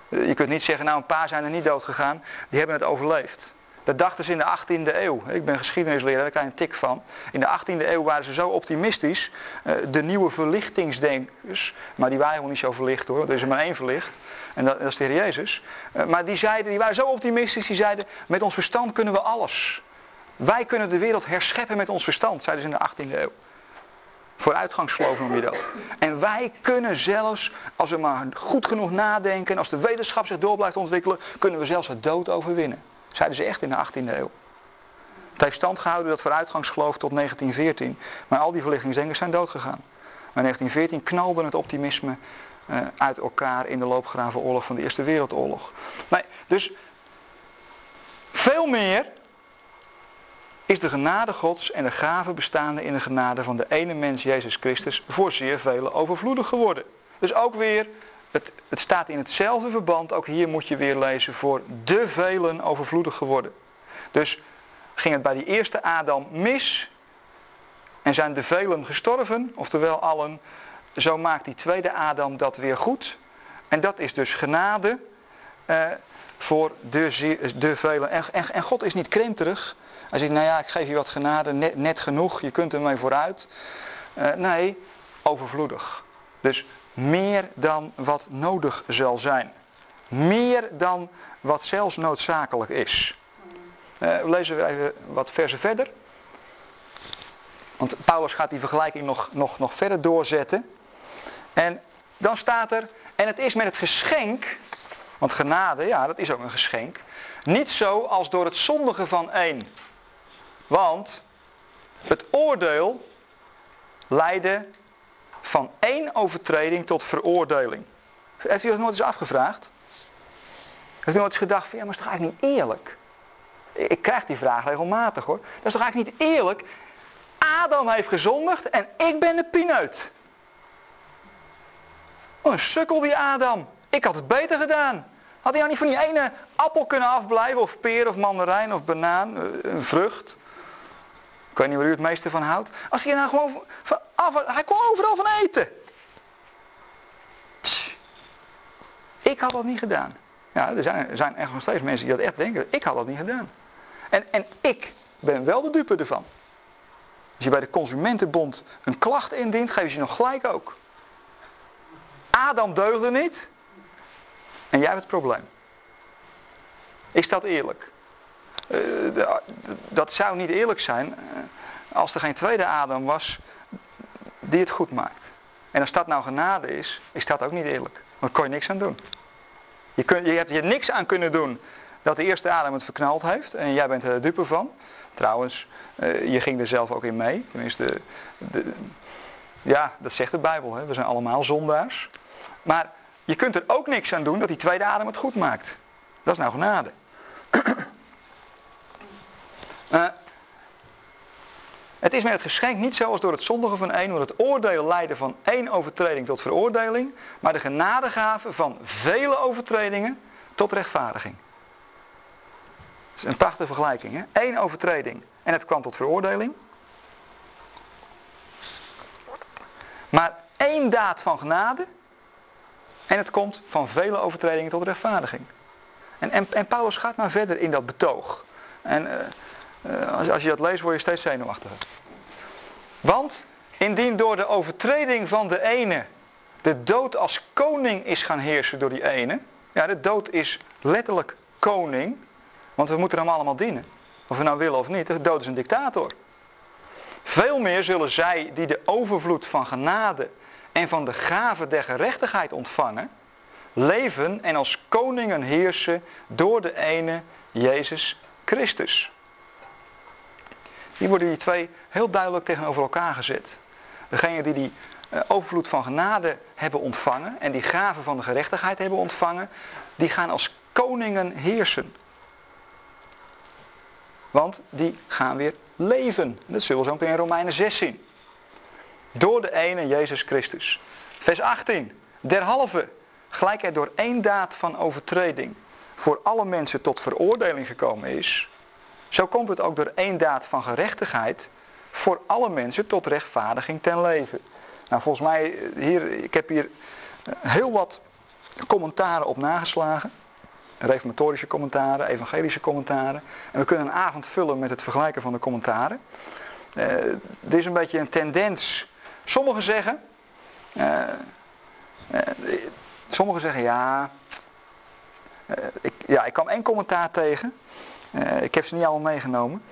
A: Je kunt niet zeggen, nou een paar zijn er niet doodgegaan, die hebben het overleefd. Dat dachten ze in de 18e eeuw. Ik ben geschiedenisleraar, daar krijg je een tik van. In de 18e eeuw waren ze zo optimistisch. Eh, de nieuwe verlichtingsdenkers, maar die waren helemaal niet zo verlicht hoor. Er is er maar één verlicht. En dat, is de Heer Jezus. Eh, maar die, zeiden, die waren zo optimistisch, die zeiden, met ons verstand kunnen we alles. Wij kunnen de wereld herscheppen met ons verstand, zeiden ze in de 18e eeuw. Vooruitgangsgeloof noem je dat. En wij kunnen zelfs, als we maar goed genoeg nadenken, als de wetenschap zich door blijft ontwikkelen, kunnen we zelfs het dood overwinnen. Zeiden ze echt in de 18e eeuw. Het heeft stand gehouden dat vooruitgangsgeloof tot 1914. Maar al die verlichtingsdenkers zijn doodgegaan. Maar in 1914 knalde het optimisme uh, uit elkaar in de loopgravenoorlog van de Eerste Wereldoorlog. Dus veel meer is de genade Gods en de gave bestaande in de genade van de ene mens Jezus Christus voor zeer vele overvloedig geworden. Dus ook weer, het, het staat in hetzelfde verband, ook hier moet je weer lezen, voor de velen overvloedig geworden. Dus ging het bij die eerste Adam mis en zijn de velen gestorven, oftewel allen, zo maakt die tweede Adam dat weer goed. En dat is dus genade eh, voor de, de velen. En, en, God is niet krenterig. Hij zegt, nou ja, ik geef je wat genade, net, net genoeg, je kunt ermee vooruit. Uh, nee, overvloedig. Dus meer dan wat nodig zal zijn. Meer dan wat zelfs noodzakelijk is. Uh, lezen we even wat versen verder. Want Paulus gaat die vergelijking nog, nog, nog verder doorzetten. En dan staat er, en het is met het geschenk, want genade, ja, dat is ook een geschenk. Niet zo als door het zondigen van één. Want het oordeel leidde van één overtreding tot veroordeling. Heeft u dat nooit eens afgevraagd? Heeft u nooit eens gedacht van, ja, maar is toch eigenlijk niet eerlijk? Ik krijg die vraag regelmatig hoor. Dat is toch eigenlijk niet eerlijk? Adam heeft gezondigd en ik ben de pineut. Oh, een sukkel die Adam. Ik had het beter gedaan. Had hij nou niet van die ene appel kunnen afblijven, of peer, of mandarijn, of banaan, eh, een vrucht? Ik weet niet waar u het meeste van houdt. Als hij nou gewoon van af, hij kon overal van eten. ik had dat niet gedaan. Ja, er zijn, er zijn echt nog steeds mensen die dat echt denken. Ik had dat niet gedaan. En, en ik ben wel de dupe ervan. Als je bij de Consumentenbond een klacht indient, geven ze je nog gelijk ook. Adam deugde niet. En jij hebt het probleem. Is dat eerlijk? Uh, dat zou niet eerlijk zijn uh, als er geen tweede Adam was die het goed maakt. En als dat nou genade is, is dat ook niet eerlijk. Want kon je niks aan doen. Je, kun, je hebt hier niks aan kunnen doen dat de eerste Adam het verknald heeft. En jij bent er dupe van. Trouwens, uh, je ging er zelf ook in mee. Tenminste, de, ja, dat zegt de Bijbel. Hè? We zijn allemaal zondaars. Maar je kunt er ook niks aan doen dat die tweede adem het goed maakt. Dat is nou genade. Uh, het is met het geschenk niet zoals door het zondigen van één, want het oordeel leidde van één overtreding tot veroordeling, maar de genadegave van vele overtredingen tot rechtvaardiging. Dat is een prachtige vergelijking. Hè? Eén overtreding en het kwam tot veroordeling. Maar één daad van genade en het komt van vele overtredingen tot rechtvaardiging. En, en, Paulus gaat maar verder in dat betoog. En uh, als, als je dat leest word je steeds zenuwachtiger. Want indien door de overtreding van de ene de dood als koning is gaan heersen door die ene. Ja, de dood is letterlijk koning. Want we moeten hem allemaal dienen. Of we nou willen of niet. De dood is een dictator. Veel meer zullen zij die de overvloed van genade en van de gave der gerechtigheid ontvangen, leven en als koningen heersen door de ene Jezus Christus. Hier worden die twee heel duidelijk tegenover elkaar gezet. Degene die die eh, overvloed van genade hebben ontvangen en die gave van de gerechtigheid hebben ontvangen, die gaan als koningen heersen. Want die gaan weer leven. Dat zullen we zo in Romeinen 6 zien. Door de ene Jezus Christus. Vers 18. Derhalve, gelijk er door één daad van overtreding voor alle mensen tot veroordeling gekomen is, zo komt het ook door één daad van gerechtigheid voor alle mensen tot rechtvaardiging ten leven. Nou, volgens mij, hier, ik heb hier heel wat commentaren op nageslagen. Reformatorische commentaren, evangelische commentaren. En we kunnen een avond vullen met het vergelijken van de commentaren. Uh, er is een beetje een tendens. Sommigen zeggen. Sommigen zeggen ja. Ik, ja, ik kwam één commentaar tegen. ik heb ze niet allemaal meegenomen.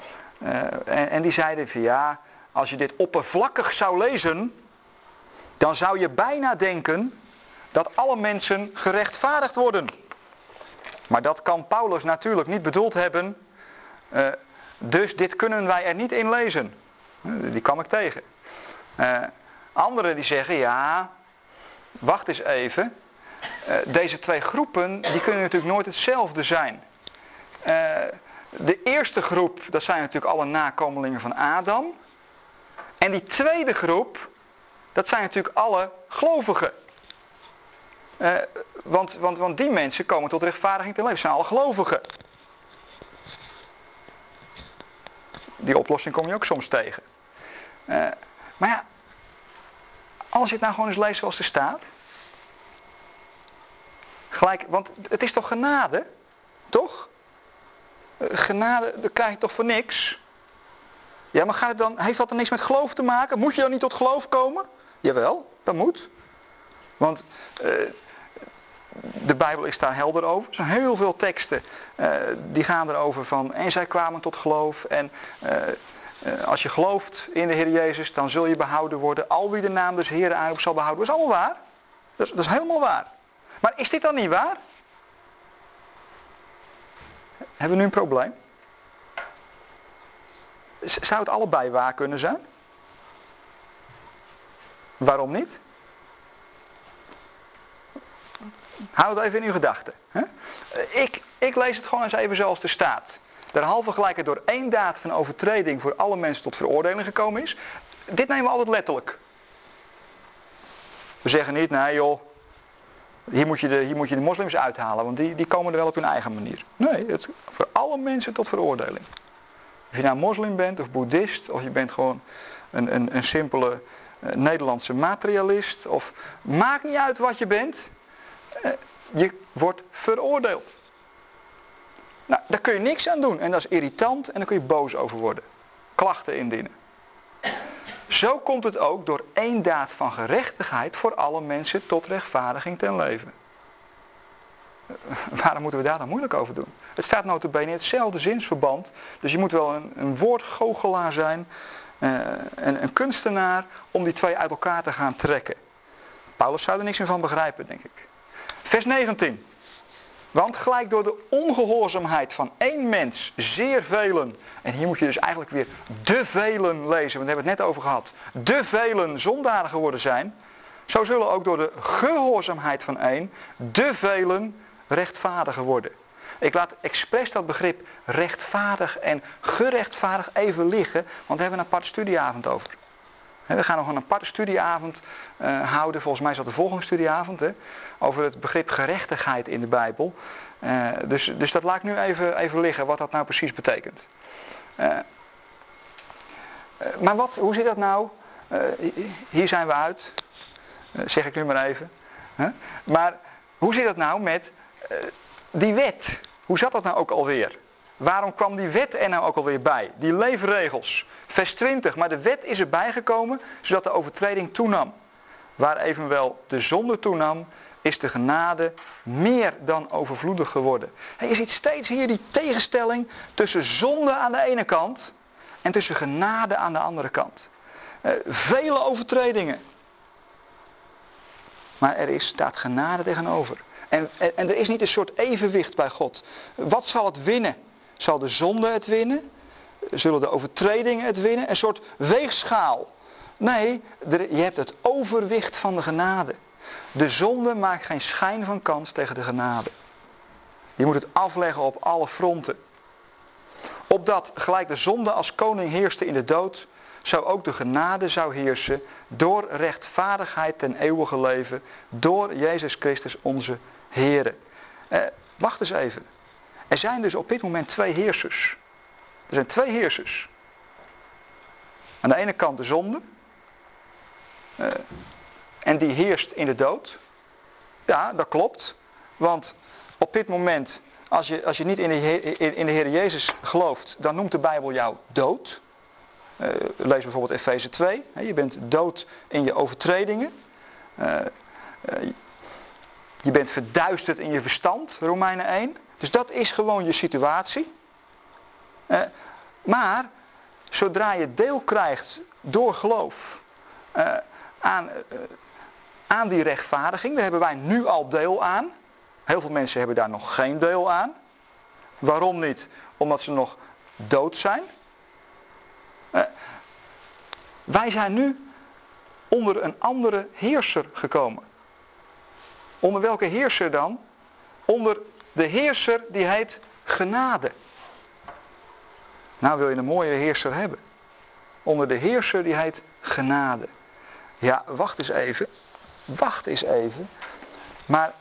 A: En, en, die zeiden van ja. Als je dit oppervlakkig zou lezen. Dan zou je bijna denken. Dat alle mensen gerechtvaardigd worden. Maar dat kan Paulus natuurlijk niet bedoeld hebben. dus dit kunnen wij er niet in lezen. Die kwam ik tegen. Uh, anderen die zeggen, ja, wacht eens even. Uh, deze twee groepen, die kunnen natuurlijk nooit hetzelfde zijn. Uh, de eerste groep, dat zijn natuurlijk alle nakomelingen van Adam. En die tweede groep, dat zijn natuurlijk alle gelovigen. want, want, want die mensen komen tot rechtvaardiging te leven. zijn alle gelovigen. Die oplossing kom je ook soms tegen. Maar ja, als je het nou gewoon eens leest zoals er staat. Gelijk, want het is toch genade? Toch? Uh, genade, dat krijg je toch voor niks? Ja, maar gaat het dan, heeft dat dan niks met geloof te maken? Moet je dan niet tot geloof komen? Jawel, dat moet. Want uh, de Bijbel is daar helder over. Er zijn heel veel teksten uh, die gaan erover van en zij kwamen tot geloof en eh, als je gelooft in de Heer Jezus, dan zul je behouden worden. Al wie de naam des Heeren aanroept zal behouden. Dat is allemaal waar. Dat is helemaal waar. Maar is dit dan niet waar? Hebben we nu een probleem? Zou het allebei waar kunnen zijn? Waarom niet? Houd het even in uw gedachten. Ik, ik lees het gewoon eens even zoals er staat derhalve gelijk het door één daad van overtreding voor alle mensen tot veroordeling gekomen is. Dit nemen we altijd letterlijk. We zeggen niet, nee joh, hier moet je de, hier moet je de moslims uithalen, want die, die komen er wel op hun eigen manier. Nee, het, voor alle mensen tot veroordeling. Of je nou moslim bent of boeddhist, of je bent gewoon een, een, een simpele uh, Nederlandse materialist, of maakt niet uit wat je bent, uh, je wordt veroordeeld. Nou, daar kun je niks aan doen. En dat is irritant en daar kun je boos over worden. Klachten indienen. Zo komt het ook door één daad van gerechtigheid voor alle mensen tot rechtvaardiging ten leven. *laughs* Waarom moeten we daar dan moeilijk over doen? Het staat notabene in hetzelfde zinsverband. Dus je moet wel een, een woordgoochelaar zijn, uh, een, een kunstenaar, om die twee uit elkaar te gaan trekken. Paulus zou er niks meer van begrijpen, denk ik. Vers 19. Want gelijk door de ongehoorzaamheid van één mens, zeer velen, en hier moet je dus eigenlijk weer de velen lezen, want we hebben het net over gehad, de velen zondaren geworden zijn, zo zullen ook door de gehoorzaamheid van één, de velen rechtvaardiger worden. Ik laat expres dat begrip rechtvaardig en gerechtvaardig even liggen, want daar hebben we een apart studieavond over. We gaan nog een aparte studieavond uh, houden, volgens mij is dat de volgende studieavond, hè, over het begrip gerechtigheid in de Bijbel. Uh, dus, dus dat laat ik nu even, even liggen, wat dat nou precies betekent. Uh, maar wat, hoe zit dat nou? hier zijn we uit, zeg ik nu maar even. Maar hoe zit dat nou met die wet? Hoe zat dat nou ook alweer? Waarom kwam die wet er nou ook alweer bij? Die leefregels. Vers 20. Maar de wet is erbij gekomen zodat de overtreding toenam. Waar evenwel de zonde toenam, is de genade meer dan overvloedig geworden. je ziet steeds hier die tegenstelling tussen zonde aan de ene kant en tussen genade aan de andere kant. Uh, vele overtredingen. Maar er is, staat genade tegenover. En, en, en er is niet een soort evenwicht bij God. Wat zal het winnen? Zal de zonde het winnen? Zullen de overtredingen het winnen? Een soort weegschaal. Nee, je hebt het overwicht van de genade. De zonde maakt geen schijn van kans tegen de genade. Je moet het afleggen op alle fronten. Opdat gelijk de zonde als koning heerste in de dood, zou ook de genade zou heersen door rechtvaardigheid ten eeuwige leven, door Jezus Christus onze Here. Eh, wacht eens even. Er zijn dus op dit moment twee heersers. Er zijn twee heersers. Aan de ene kant de zonde. Uh, en die heerst in de dood. Ja, dat klopt. Want op dit moment, als je, als je niet in de, Heer, in de Heer Jezus gelooft, dan noemt de Bijbel jou dood. Uh, lees bijvoorbeeld Efeze 2. Je bent dood in je overtredingen. Uh, je bent verduisterd in je verstand, Romeinen 1. Dus dat is gewoon je situatie. Uh, maar zodra je deel krijgt door geloof uh, aan, uh, aan die rechtvaardiging, daar hebben wij nu al deel aan. Heel veel mensen hebben daar nog geen deel aan. Waarom niet? Omdat ze nog dood zijn. wij zijn nu onder een andere heerser gekomen. Onder welke heerser dan? Onder de heerser die heet genade. Nou wil je een mooie heerser hebben. Onder de heerser die heet genade. Ja, wacht eens even. Wacht eens even. Maar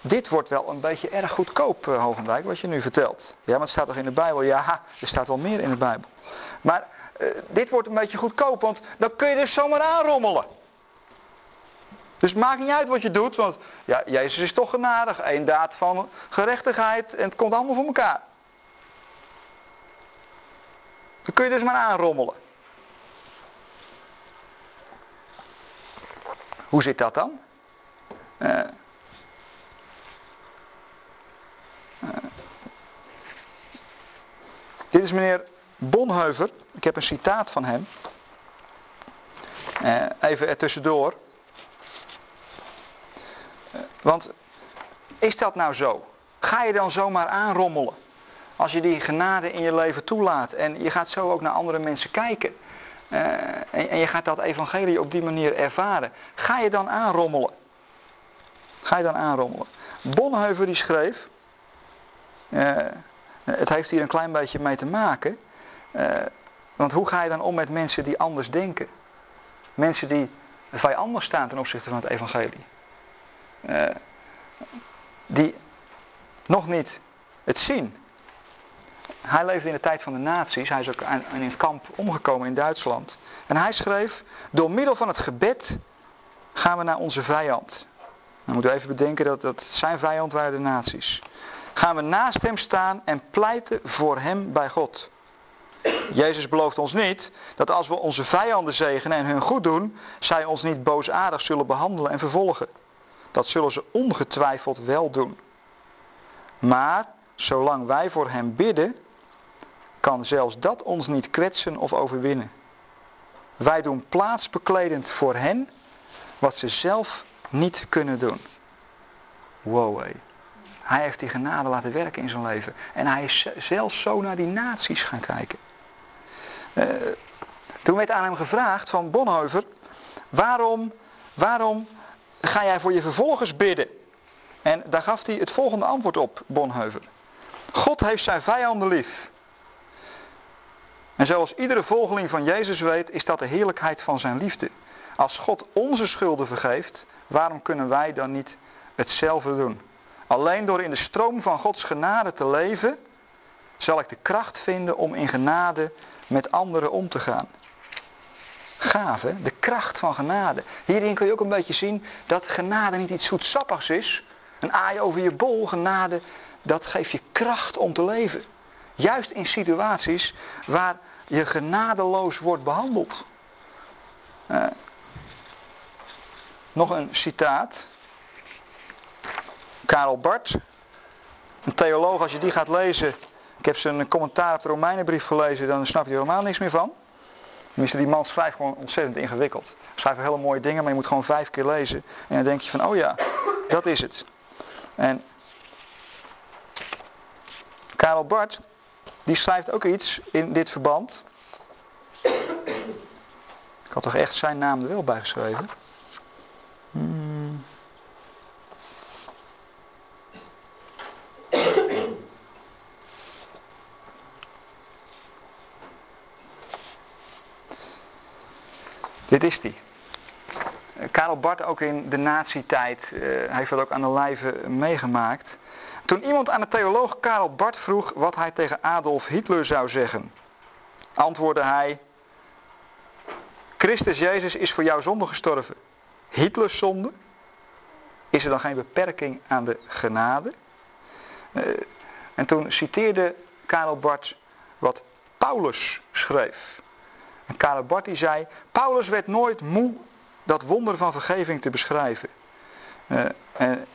A: dit wordt wel een beetje erg goedkoop, uh, Hogendijk, wat je nu vertelt. Ja, maar het staat toch in de Bijbel? Ja, er staat wel meer in de Bijbel. Maar uh, dit wordt een beetje goedkoop, want dan kun je dus zomaar aanrommelen. Dus het maakt niet uit wat je doet, want ja, Jezus is toch genadig. Eén daad van gerechtigheid en het komt allemaal voor elkaar. Dan kun je dus maar aanrommelen. Hoe zit dat dan? Uh, uh, dit is meneer Bonheuver. Ik heb een citaat van hem. Uh, even ertussendoor. Want is dat nou zo? Ga je dan zomaar aanrommelen? Als je die genade in je leven toelaat en je gaat zo ook naar andere mensen kijken. Uh, en, en, je gaat dat evangelie op die manier ervaren. Ga je dan aanrommelen? Ga je dan aanrommelen? Bonheuver die schreef. Uh, het heeft hier een klein beetje mee te maken. Uh, want hoe ga je dan om met mensen die anders denken? Mensen die vijandig staan ten opzichte van het evangelie. Uh, die nog niet het zien. Hij leefde in de tijd van de nazi's. Hij is ook in een kamp omgekomen in Duitsland. En hij schreef, door middel van het gebed gaan we naar onze vijand. Dan moeten we even bedenken dat, dat zijn vijand waren de nazi's. Gaan we naast hem staan en pleiten voor hem bij God. Jezus belooft ons niet dat als we onze vijanden zegenen en hun goed doen, zij ons niet boosaardig zullen behandelen en vervolgen. Dat zullen ze ongetwijfeld wel doen. Maar zolang wij voor hem bidden, kan zelfs dat ons niet kwetsen of overwinnen. Wij doen plaatsbekledend voor hen wat ze zelf niet kunnen doen. Wow. Hij heeft die genade laten werken in zijn leven. En hij is zelfs zo naar die naties gaan kijken. Uh, toen werd aan hem gevraagd van Bonhoeffer, waarom, waarom ga jij voor je vervolgers bidden? En daar gaf hij het volgende antwoord op, Bonhoeffer. God heeft zijn vijanden lief. En zoals iedere volgeling van Jezus weet, is dat de heerlijkheid van zijn liefde. Als God onze schulden vergeeft, waarom kunnen wij dan niet hetzelfde doen? Alleen door in de stroom van Gods genade te leven, zal ik de kracht vinden om in genade met anderen om te gaan. Hè? De kracht van genade. Hierin kun je ook een beetje zien dat genade niet iets zoetsappigs is. Een aai over je bol, genade, dat geeft je kracht om te leven. Juist in situaties waar je genadeloos wordt behandeld. Uh, nog een citaat. Karel Bart, een theoloog, als je die gaat lezen. Ik heb zijn commentaar op de Romeinenbrief gelezen, dan snap je er helemaal niks meer van. Tenminste, die man schrijft gewoon ontzettend ingewikkeld. Schrijft hele mooie dingen, maar je moet gewoon vijf keer lezen. En dan denk je van, oh ja, dat is het. En Karel Bart, die schrijft ook iets in dit verband. Ik had toch echt zijn naam er wel bij geschreven. Hmm. Dit is die. Karel Barth ook in de nazi-tijd uh, heeft dat ook aan de lijve meegemaakt. Toen iemand aan de theoloog Karel Barth vroeg wat hij tegen Adolf Hitler zou zeggen, antwoordde hij: Christus Jezus is voor jouw zonde gestorven. Hitlers zonde? Is er dan geen beperking aan de genade? Uh, en toen citeerde Karel Barth wat Paulus schreef. En zei, Paulus werd nooit moe dat wonder van vergeving te beschrijven. Uh,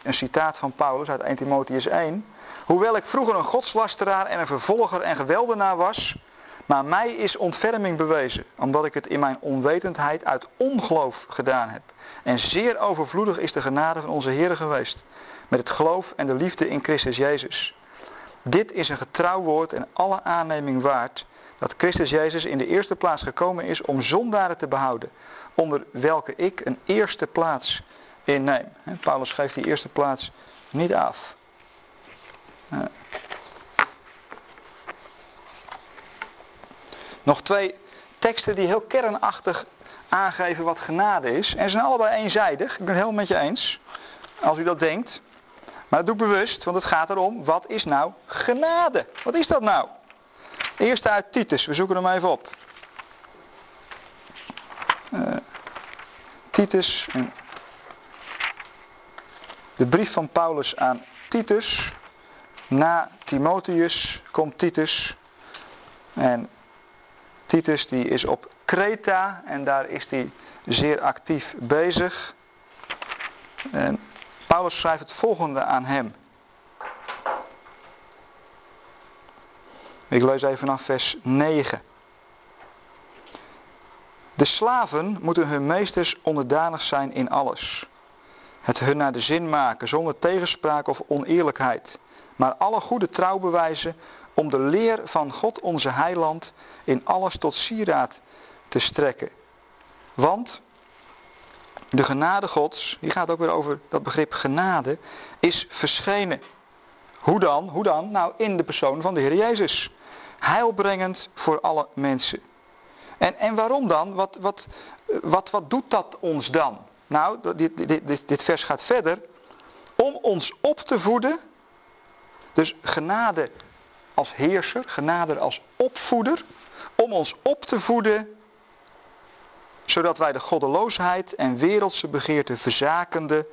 A: een citaat van Paulus uit 1 Timotheus 1. Hoewel ik vroeger een godslasteraar en een vervolger en geweldenaar was, maar mij is ontferming bewezen, omdat ik het in mijn onwetendheid uit ongeloof gedaan heb. En zeer overvloedig is de genade van onze Heer geweest, met het geloof en de liefde in Christus Jezus. Dit is een getrouw woord en alle aanneming waard, dat Christus Jezus in de eerste plaats gekomen is om zondaren te behouden, onder welke ik een eerste plaats inneem. Paulus geeft die eerste plaats niet af. Nog twee teksten die heel kernachtig aangeven wat genade is. En ze zijn allebei eenzijdig. Ik ben het helemaal met je eens. Als u dat denkt. Maar doe bewust, want het gaat erom, wat is nou genade? Wat is dat nou? Eerst uit Titus, we zoeken hem even op. Uh, Titus, de brief van Paulus aan Titus. Na Timotheus komt Titus. En Titus die is op Kreta en daar is hij zeer actief bezig. En Paulus schrijft het volgende aan hem. Ik lees even vanaf vers 9. De slaven moeten hun meesters onderdanig zijn in alles. Het hun naar de zin maken, zonder tegenspraak of oneerlijkheid. Maar alle goede trouw bewijzen om de leer van God onze heiland in alles tot sieraad te strekken. Want de genade gods, die gaat ook weer over dat begrip genade, is verschenen. Hoe dan? Hoe dan? Nou, in de persoon van de Heer Jezus. Heilbrengend voor alle mensen. En, en waarom dan? Wat, wat, wat, wat doet dat ons dan? Nou, dit, dit, dit, dit vers gaat verder. Om ons op te voeden. Dus genade als heerser, genade als opvoeder. Om ons op te voeden zodat wij de goddeloosheid en wereldse begeerte verzakende,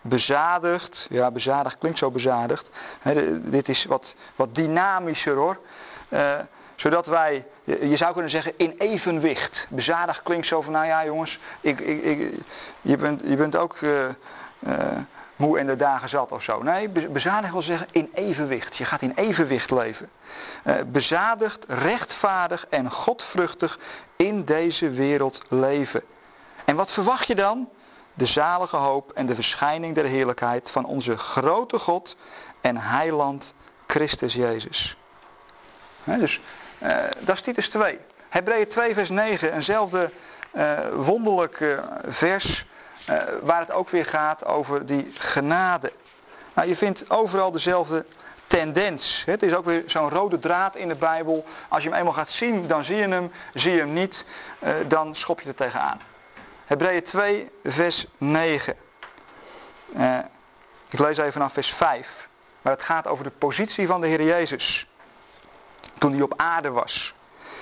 A: bezadigd, ja bezadigd klinkt zo bezadigd, dit is wat, wat dynamischer hoor, uh, zodat wij, je zou kunnen zeggen in evenwicht, bezadigd klinkt zo van nou ja jongens, ik, ik, je, bent, je bent ook uh, uh, moe en de dagen zat of zo. Nee, bezadigd wil zeggen in evenwicht. Je gaat in evenwicht leven. Bezadigd, rechtvaardig en godvruchtig in deze wereld leven. En wat verwacht je dan? De zalige hoop en de verschijning der heerlijkheid van onze grote God en heiland Christus Jezus. Dus uh, dat is Titus 2. Hebreeën 2 vers 9, eenzelfde uh, wonderlijk vers uh, waar het ook weer gaat over die genade. Nou, je vindt overal dezelfde tendens. Het is ook weer zo'n rode draad in de Bijbel. Als je hem eenmaal gaat zien, dan zie je hem. Zie je hem niet, dan schop je er tegenaan. Hebreeën 2, vers 9. Uh, eh, ik lees even vanaf vers 5. Maar het gaat over de positie van de Heer Jezus. Toen hij op aarde was.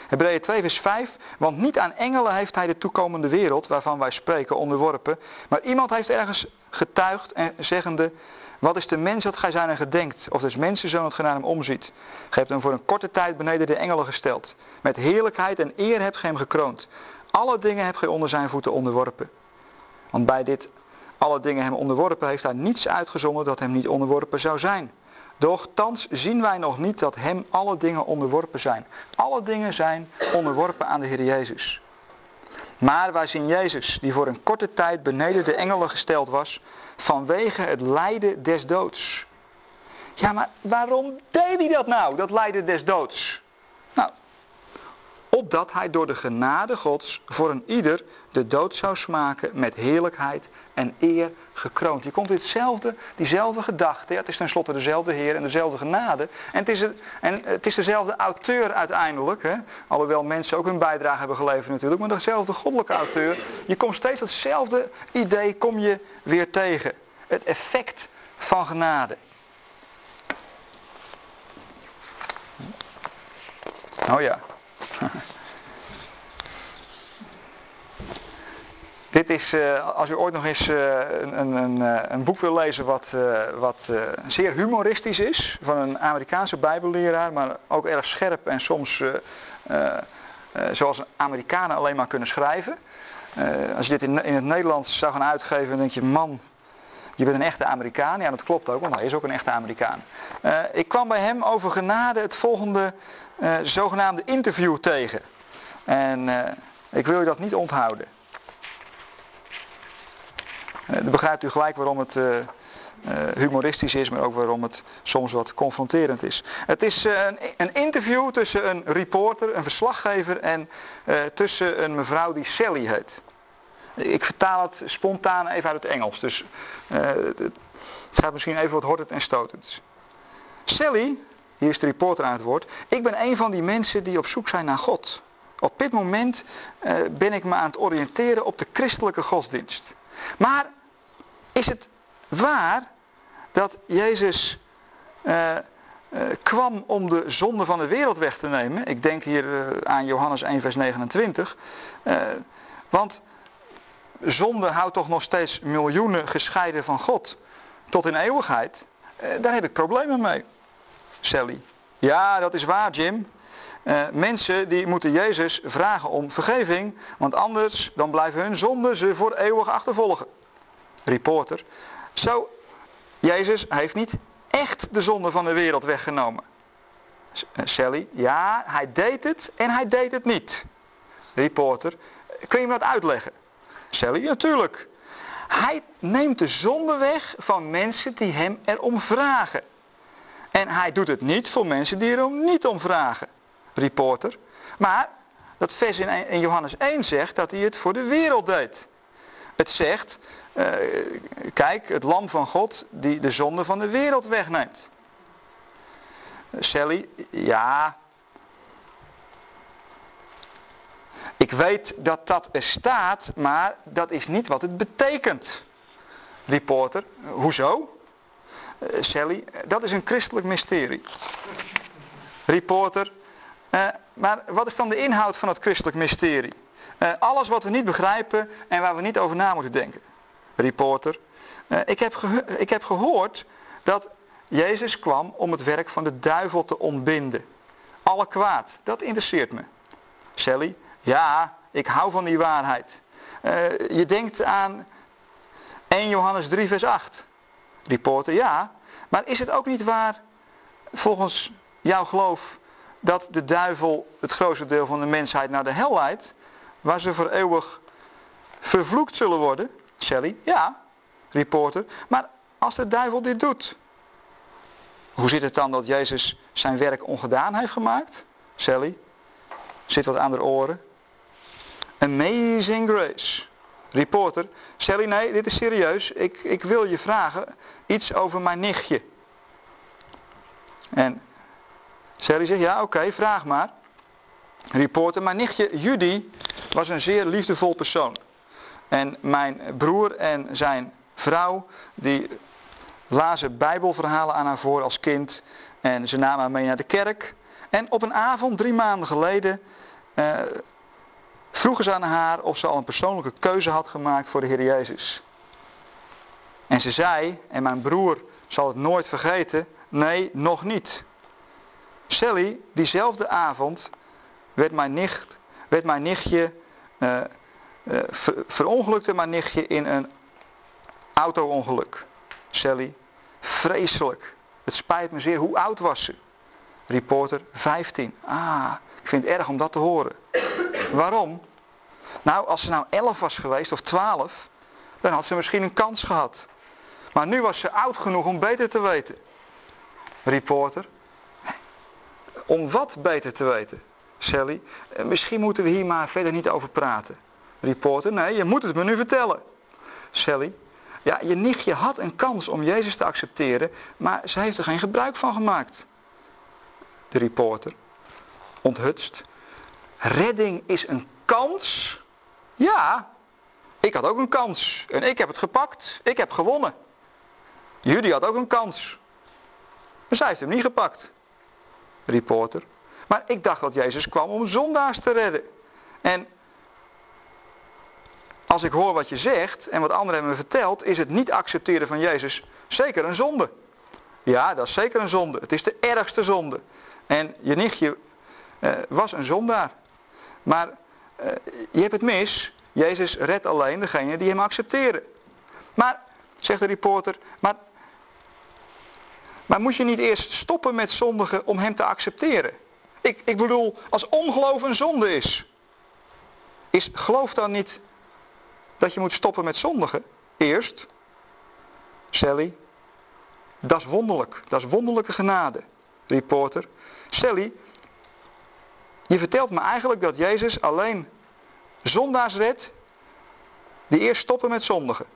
A: Hebreeën 2 vers 5. Want niet aan engelen heeft hij de toekomende wereld, waarvan wij spreken, onderworpen. Maar iemand heeft ergens getuigd en zeggende... Wat is de mens dat gij zijn en gedenkt? Of dus mensenzoon dat gij naar hem omziet? Gij hebt hem voor een korte tijd beneden de engelen gesteld. Met heerlijkheid en eer hebt gij hem gekroond. Alle dingen hebt gij onder zijn voeten onderworpen. Want bij dit alle dingen hem onderworpen heeft hij niets uitgezonden dat hem niet onderworpen zou zijn. Doch thans zien wij nog niet dat hem alle dingen onderworpen zijn. Alle dingen zijn onderworpen aan de Heer Jezus. Maar wij zien Jezus, die voor een korte tijd beneden de engelen gesteld was, vanwege het lijden des doods. Ja, maar waarom deed hij dat nou, dat lijden des doods? Nou, opdat hij door de genade gods voor een ieder de dood zou smaken met heerlijkheid en eer gekroond. Je komt hetzelfde, diezelfde gedachte. Het is tenslotte dezelfde Heer en dezelfde genade. En het is, het, en het is dezelfde auteur uiteindelijk. Hè? Alhoewel mensen ook hun bijdrage hebben geleverd natuurlijk. Maar dezelfde goddelijke auteur. Je komt steeds datzelfde idee kom je weer tegen. Het effect van genade. Oh ja. *laughs* Dit is, uh, als u ooit nog eens uh, een, een, uh, een, boek wil lezen wat, wat zeer humoristisch is, van een Amerikaanse bijbelleraar, maar ook erg scherp en soms zoals Amerikanen alleen maar kunnen schrijven. als je dit in, in, het Nederlands zou gaan uitgeven, dan denk je, man, je bent een echte Amerikaan. Ja, dat klopt ook, want hij is ook een echte Amerikaan. ik kwam bij hem over genade het volgende zogenaamde interview tegen. En ik wil je dat niet onthouden. Eh, dan begrijpt u gelijk waarom het eh, eh, humoristisch is, maar ook waarom het soms wat confronterend is. Het is een, interview tussen een reporter, een verslaggever en tussen een mevrouw die Sally heet. Ik vertaal het spontaan even uit het Engels, dus het gaat misschien even wat hortend en stotend. Sally, hier is de reporter aan het woord, ik ben een van die mensen die op zoek zijn naar God. Op dit moment ben ik me aan het oriënteren op de christelijke godsdienst. Maar is het waar dat Jezus uh, uh, kwam om de zonde van de wereld weg te nemen? Ik denk hier uh, aan Johannes 1 vers 29. want zonde houdt toch nog steeds miljoenen gescheiden van God tot in eeuwigheid. daar heb ik problemen mee. Sally. Ja, dat is waar Jim. Mensen die moeten Jezus vragen om vergeving, want anders dan blijven hun zonden ze voor eeuwig achtervolgen reporter. Zo, Jezus heeft niet echt de zonde van de wereld weggenomen. Eh, Sally, ja, hij deed het en hij deed het niet. Reporter, kun je me dat uitleggen? Sally, natuurlijk. Hij neemt de zonde weg van mensen die hem erom vragen. En hij doet het niet voor mensen die erom niet om vragen. Reporter. Maar dat vers in Johannes 1 zegt dat hij het voor de wereld deed. Het zegt, uh, kijk, het lam van God die de zonde van de wereld wegneemt. Sally, ja. Ik weet dat dat er staat, maar dat is niet wat het betekent. Reporter, hoezo? Uh, Sally, dat is een christelijk mysterie. Reporter, uh, maar wat is dan de inhoud van het christelijk mysterie? Uh, alles wat we niet begrijpen en waar we niet over na moeten denken. Reporter. Uh, ik, heb ik heb gehoord dat Jezus kwam om het werk van de duivel te ontbinden. Alle kwaad, dat interesseert me. Sally, ja, ik hou van die waarheid. Je denkt aan 1 Johannes 3 vers 8. Reporter, ja, maar is het ook niet waar, volgens jouw geloof, dat de duivel het grootste deel van de mensheid naar de hel leidt? waar ze voor eeuwig vervloekt zullen worden? Sally, ja, reporter. Maar als de duivel dit doet, hoe zit het dan dat Jezus zijn werk ongedaan heeft gemaakt? Sally, zit wat aan de oren. Amazing grace. Reporter, Sally, nee, dit is serieus. Ik, ik wil je vragen iets over mijn nichtje. En Sally zegt, ja, oké, vraag maar. Reporter, mijn nichtje Judy was een zeer liefdevol persoon. En mijn broer en zijn vrouw, die lazen bijbelverhalen aan haar voor als kind. En ze namen haar mee naar de kerk. En op een avond, drie maanden geleden, eh, vroegen ze aan haar of ze al een persoonlijke keuze had gemaakt voor de Heer Jezus. En ze zei, en mijn broer zal het nooit vergeten, nee, nog niet. Sally, diezelfde avond, werd mijn, nicht, werd mijn nichtje uh, verongelukte mijn nichtje in een auto-ongeluk. Sally, vreselijk. Het spijt me zeer. Hoe oud was ze? Reporter, 15. Ah, ik vind het erg om dat te horen. Waarom? Nou, als ze nou 11 was geweest of 12, dan had ze misschien een kans gehad. Maar nu was ze oud genoeg om beter te weten. Reporter, om wat beter te weten? Sally, eh, misschien moeten we hier maar verder niet over praten. Reporter, nee, je moet het me nu vertellen. Sally, ja, je nichtje had een kans om Jezus te accepteren, maar ze heeft er geen gebruik van gemaakt. De reporter, onthutst. Redding is een kans? Ja, ik had ook een kans. En ik heb het gepakt. Ik heb gewonnen. Jullie had ook een kans. Maar zij heeft hem niet gepakt. Reporter. Maar ik dacht dat Jezus kwam om zondaars te redden. En als ik hoor wat je zegt en wat anderen hebben me verteld, is het niet accepteren van Jezus zeker een zonde. Ja, dat is zeker een zonde. Het is de ergste zonde. En je nichtje uh, was een zondaar. Maar uh, je hebt het mis. Jezus redt alleen degene die hem accepteren. Maar, zegt de reporter, maar, maar moet je niet eerst stoppen met zondigen om hem te accepteren? Ik, ik bedoel, als ongeloof een zonde is, is geloof dan niet dat je moet stoppen met zondigen? Eerst, Sally, dat is wonderlijk. Dat is wonderlijke genade. Reporter, Sally, je vertelt me eigenlijk dat Jezus alleen zondaars redt die eerst stoppen met zondigen.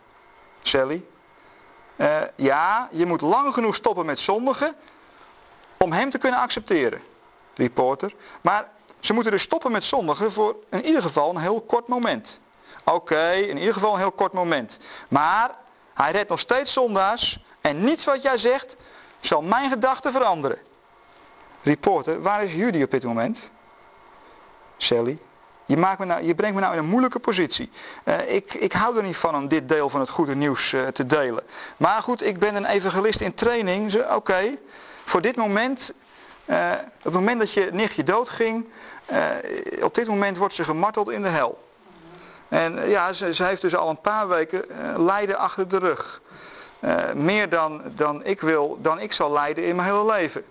A: Sally, uh, ja, je moet lang genoeg stoppen met zondigen om hem te kunnen accepteren. Reporter, maar ze moeten dus stoppen met zondigen voor in ieder geval een heel kort moment. Oké, in ieder geval een heel kort moment. Maar hij redt nog steeds zondaars en niets wat jij zegt zal mijn gedachten veranderen. Reporter, waar is Judy op dit moment? Sally, je, maakt me nou, je brengt me nou in een moeilijke positie. Uh, ik, ik hou er niet van om dit deel van het goede nieuws uh, te delen. Maar goed, ik ben een evangelist in training. Oké, voor dit moment, op het moment dat je nichtje doodging, op dit moment wordt ze gemarteld in de hel. En ja, ze, ze heeft dus al een paar weken lijden achter de rug. meer dan, dan ik wil, dan ik zal lijden in mijn hele leven.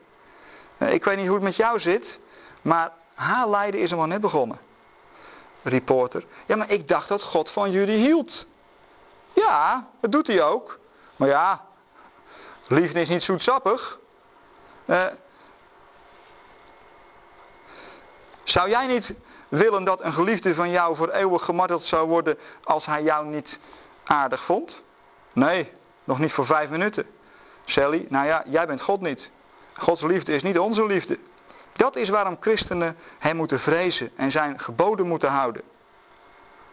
A: ik weet niet hoe het met jou zit, maar haar lijden is maar net begonnen. Reporter. Ja, maar ik dacht dat God van jullie hield. Ja, dat doet hij ook. Maar ja, liefde is niet zoetsappig. Uh, zou jij niet willen dat een geliefde van jou voor eeuwig gemarteld zou worden als hij jou niet aardig vond? Nee, nog niet voor vijf minuten. Sally, nou ja, jij bent God niet. Gods liefde is niet onze liefde. Dat is waarom christenen hem moeten vrezen en zijn geboden moeten houden.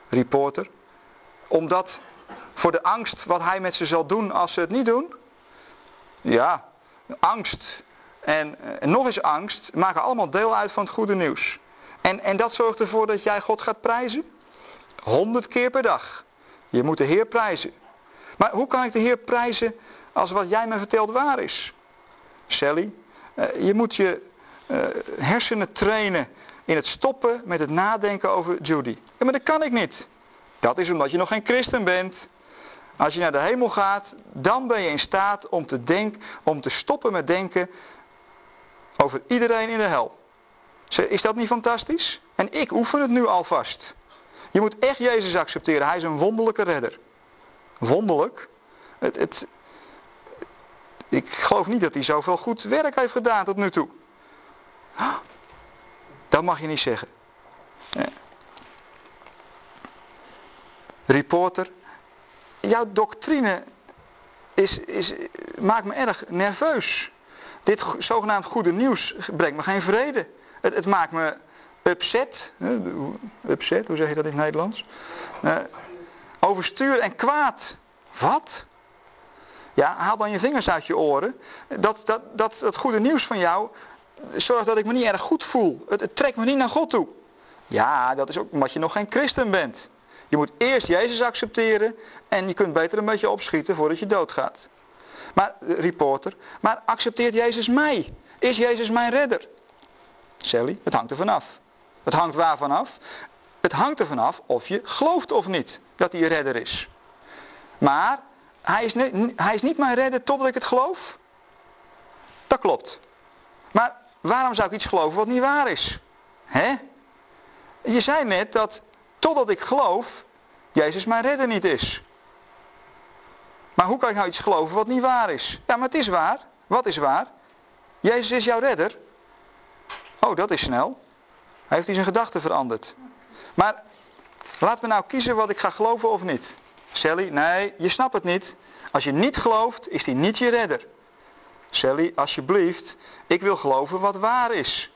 A: Reporter. Omdat voor de angst wat hij met ze zal doen als ze het niet doen. Ja, angst en, en nog eens angst maken allemaal deel uit van het goede nieuws. En, en dat zorgt ervoor dat jij God gaat prijzen. Honderd keer per dag. Je moet de Heer prijzen. Maar hoe kan ik de Heer prijzen als wat jij me vertelt waar is? Sally, eh, je moet je uh, hersenen trainen in het stoppen met het nadenken over Judy. Ja, maar dat kan ik niet. Dat is omdat je nog geen christen bent. Als je naar de hemel gaat, dan ben je in staat om te, denken, om te stoppen met denken over iedereen in de hel. Is dat niet fantastisch? En ik oefen het nu alvast. Je moet echt Jezus accepteren. Hij is een wonderlijke redder. Wonderlijk. Het, het, ik geloof niet dat hij zoveel goed werk heeft gedaan tot nu toe. Dat mag je niet zeggen. Reporter, jouw doctrine is, is, maakt me erg nerveus. Dit zogenaamd goede nieuws brengt me geen vrede. Het, het maakt me upset. Upset, hoe zeg je dat in het Nederlands? Uh, overstuur en kwaad. Wat? Ja, haal dan je vingers uit je oren. Dat, dat, dat, dat goede nieuws van jou zorg dat ik me niet erg goed voel. Het, trekt me niet naar God toe. Ja, dat is ook omdat je nog geen christen bent. Je moet eerst Jezus accepteren en je kunt beter een beetje opschieten voordat je doodgaat. Maar, reporter, maar accepteert Jezus mij? Is Jezus mijn redder? Sally, het hangt er vanaf. Het hangt waar vanaf? Het hangt er vanaf of je gelooft of niet dat hij je redder is. Maar hij is, hij is niet mijn redder totdat ik het geloof. Dat klopt. Maar Waarom zou ik iets geloven wat niet waar is? Hè? Je zei net dat totdat ik geloof, Jezus mijn redder niet is. Maar hoe kan ik nou iets geloven wat niet waar is? Ja, maar het is waar. Wat is waar? Jezus is jouw redder. Oh, dat is snel. Hij heeft hij zijn gedachten veranderd. Maar laat me nou kiezen wat ik ga geloven of niet. Sally, nee, je snapt het niet. Als je niet gelooft, is hij niet je redder. Sally, alsjeblieft, ik wil geloven wat waar is.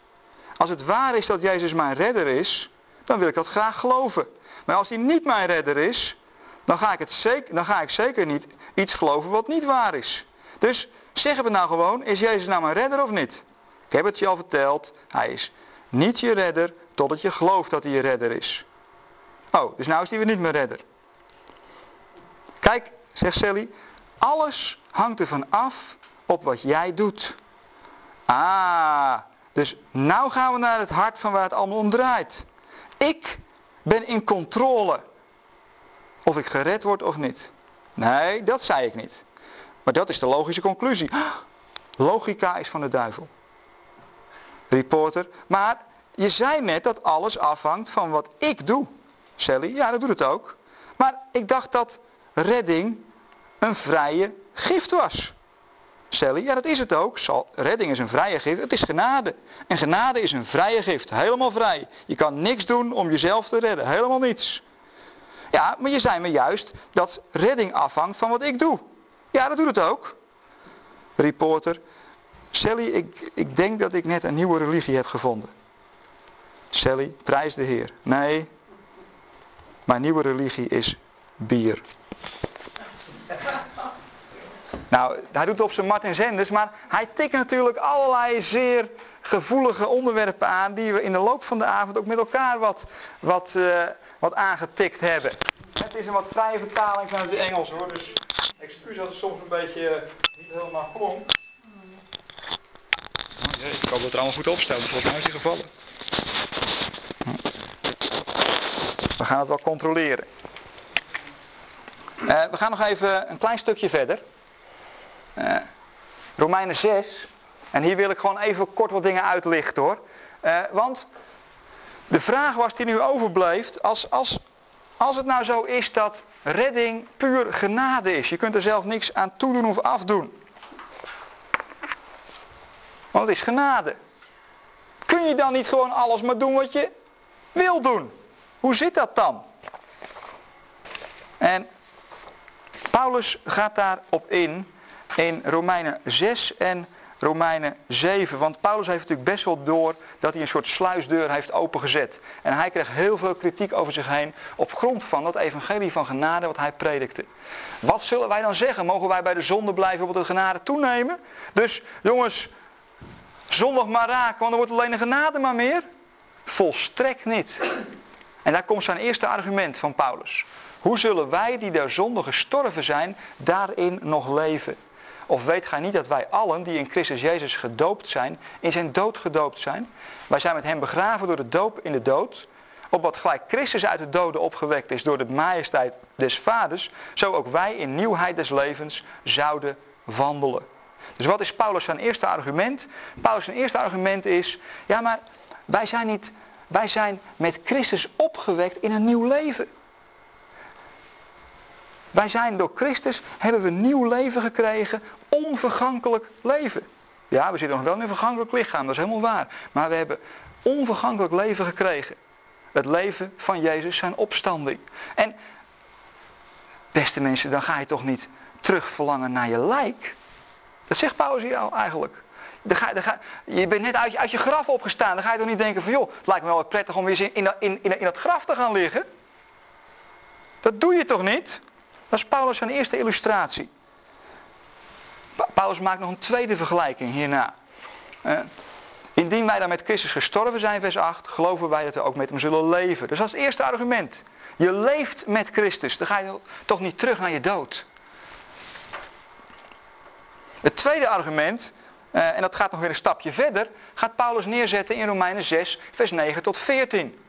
A: Als het waar is dat Jezus mijn redder is, dan wil ik dat graag geloven. Maar als hij niet mijn redder is, dan ga ik, het zeker, dan ga ik zeker niet iets geloven wat niet waar is. Dus zeggen we nou gewoon, is Jezus nou mijn redder of niet? Ik heb het je al verteld, hij is niet je redder totdat je gelooft dat hij je redder is. Oh, dus nou is hij weer niet mijn redder. Kijk, zegt Sally, alles hangt ervan af op wat jij doet. Ah, dus nou gaan we naar het hart van waar het allemaal om draait. Ik ben in controle. Of ik gered word of niet. Nee, dat zei ik niet. Maar dat is de logische conclusie. Logica is van de duivel. Reporter. Maar je zei net dat alles afhangt van wat ik doe. Sally, ja dat doet het ook. Maar ik dacht dat redding een vrije gift was. Sally, ja dat is het ook. Redding is een vrije gift. Het is genade. En genade is een vrije gift. Helemaal vrij. Je kan niks doen om jezelf te redden. Helemaal niets. Ja, maar je zei me juist dat redding afhangt van wat ik doe. Ja, dat doet het ook. Reporter. Sally, ik, ik denk dat ik net een nieuwe religie heb gevonden. Sally, prijs de Heer. Nee, mijn nieuwe religie is bier. Nou, hij doet het op zijn Martin Zenders, maar hij tikt natuurlijk allerlei zeer gevoelige onderwerpen aan die we in de loop van de avond ook met elkaar wat, wat, uh, wat aangetikt hebben. Het is een wat vrije vertaling van het Engels hoor, dus excuus dat het soms een beetje uh, niet helemaal klonk. Oh, jee, ik hoop dat het er allemaal goed opstelt, volgens mij is hij gevallen. We gaan het wel controleren. Uh, we gaan nog even een klein stukje verder. Uh, Romeinen 6. En hier wil ik gewoon even kort wat dingen uitlichten hoor. Uh, want de vraag was die nu overbleef. Als, als, als het nou zo is dat redding puur genade is. Je kunt er zelf niks aan toedoen of afdoen. Want het is genade. Kun je dan niet gewoon alles maar doen wat je wil doen? Hoe zit dat dan? En Paulus gaat daarop in in Romeinen 6 en Romeinen 7. Want Paulus heeft natuurlijk best wel door dat hij een soort sluisdeur heeft opengezet. En hij kreeg heel veel kritiek over zich heen op grond van dat evangelie van genade wat hij predikte. Wat zullen wij dan zeggen? Mogen wij bij de zonde blijven op de genade toenemen? Dus jongens, zondag maar raken, want dan wordt alleen de genade maar meer. Volstrekt niet. En daar komt zijn eerste argument van Paulus. Hoe zullen wij die der zonde gestorven zijn, daarin nog leven? Of weet gij niet dat wij allen die in Christus Jezus gedoopt zijn, in zijn dood gedoopt zijn? Wij zijn met hem begraven door de doop in de dood. Op wat gelijk Christus uit de doden opgewekt is door de majesteit des vaders, zo ook wij in nieuwheid des levens zouden wandelen. Dus wat is Paulus zijn eerste argument? Paulus zijn eerste argument is, ja maar wij zijn niet, wij zijn met Christus opgewekt in een nieuw leven. Wij zijn door Christus, hebben we nieuw leven gekregen, onvergankelijk leven. Ja, we zitten nog wel in een vergankelijk lichaam, dat is helemaal waar. Maar we hebben onvergankelijk leven gekregen. Het leven van Jezus, zijn opstanding. En, beste mensen, dan ga je toch niet terug verlangen naar je lijk? Dat zegt Paulus hier al eigenlijk. Ga, ga, je bent net uit je, uit je graf opgestaan. Dan ga je toch niet denken van joh, het lijkt me wel prettig om weer in, in, in, in dat graf te gaan liggen. Dat doe je toch niet? Dat is Paulus zijn eerste illustratie. Paulus maakt nog een tweede vergelijking hierna. Uh, indien wij dan met Christus gestorven zijn, vers 8, geloven wij dat we ook met hem zullen leven. Dus dat is het eerste argument. Je leeft met Christus, dan ga je toch niet terug naar je dood. Het tweede argument, uh, en dat gaat nog weer een stapje verder, gaat Paulus neerzetten in Romeinen 6, vers 9 tot 14.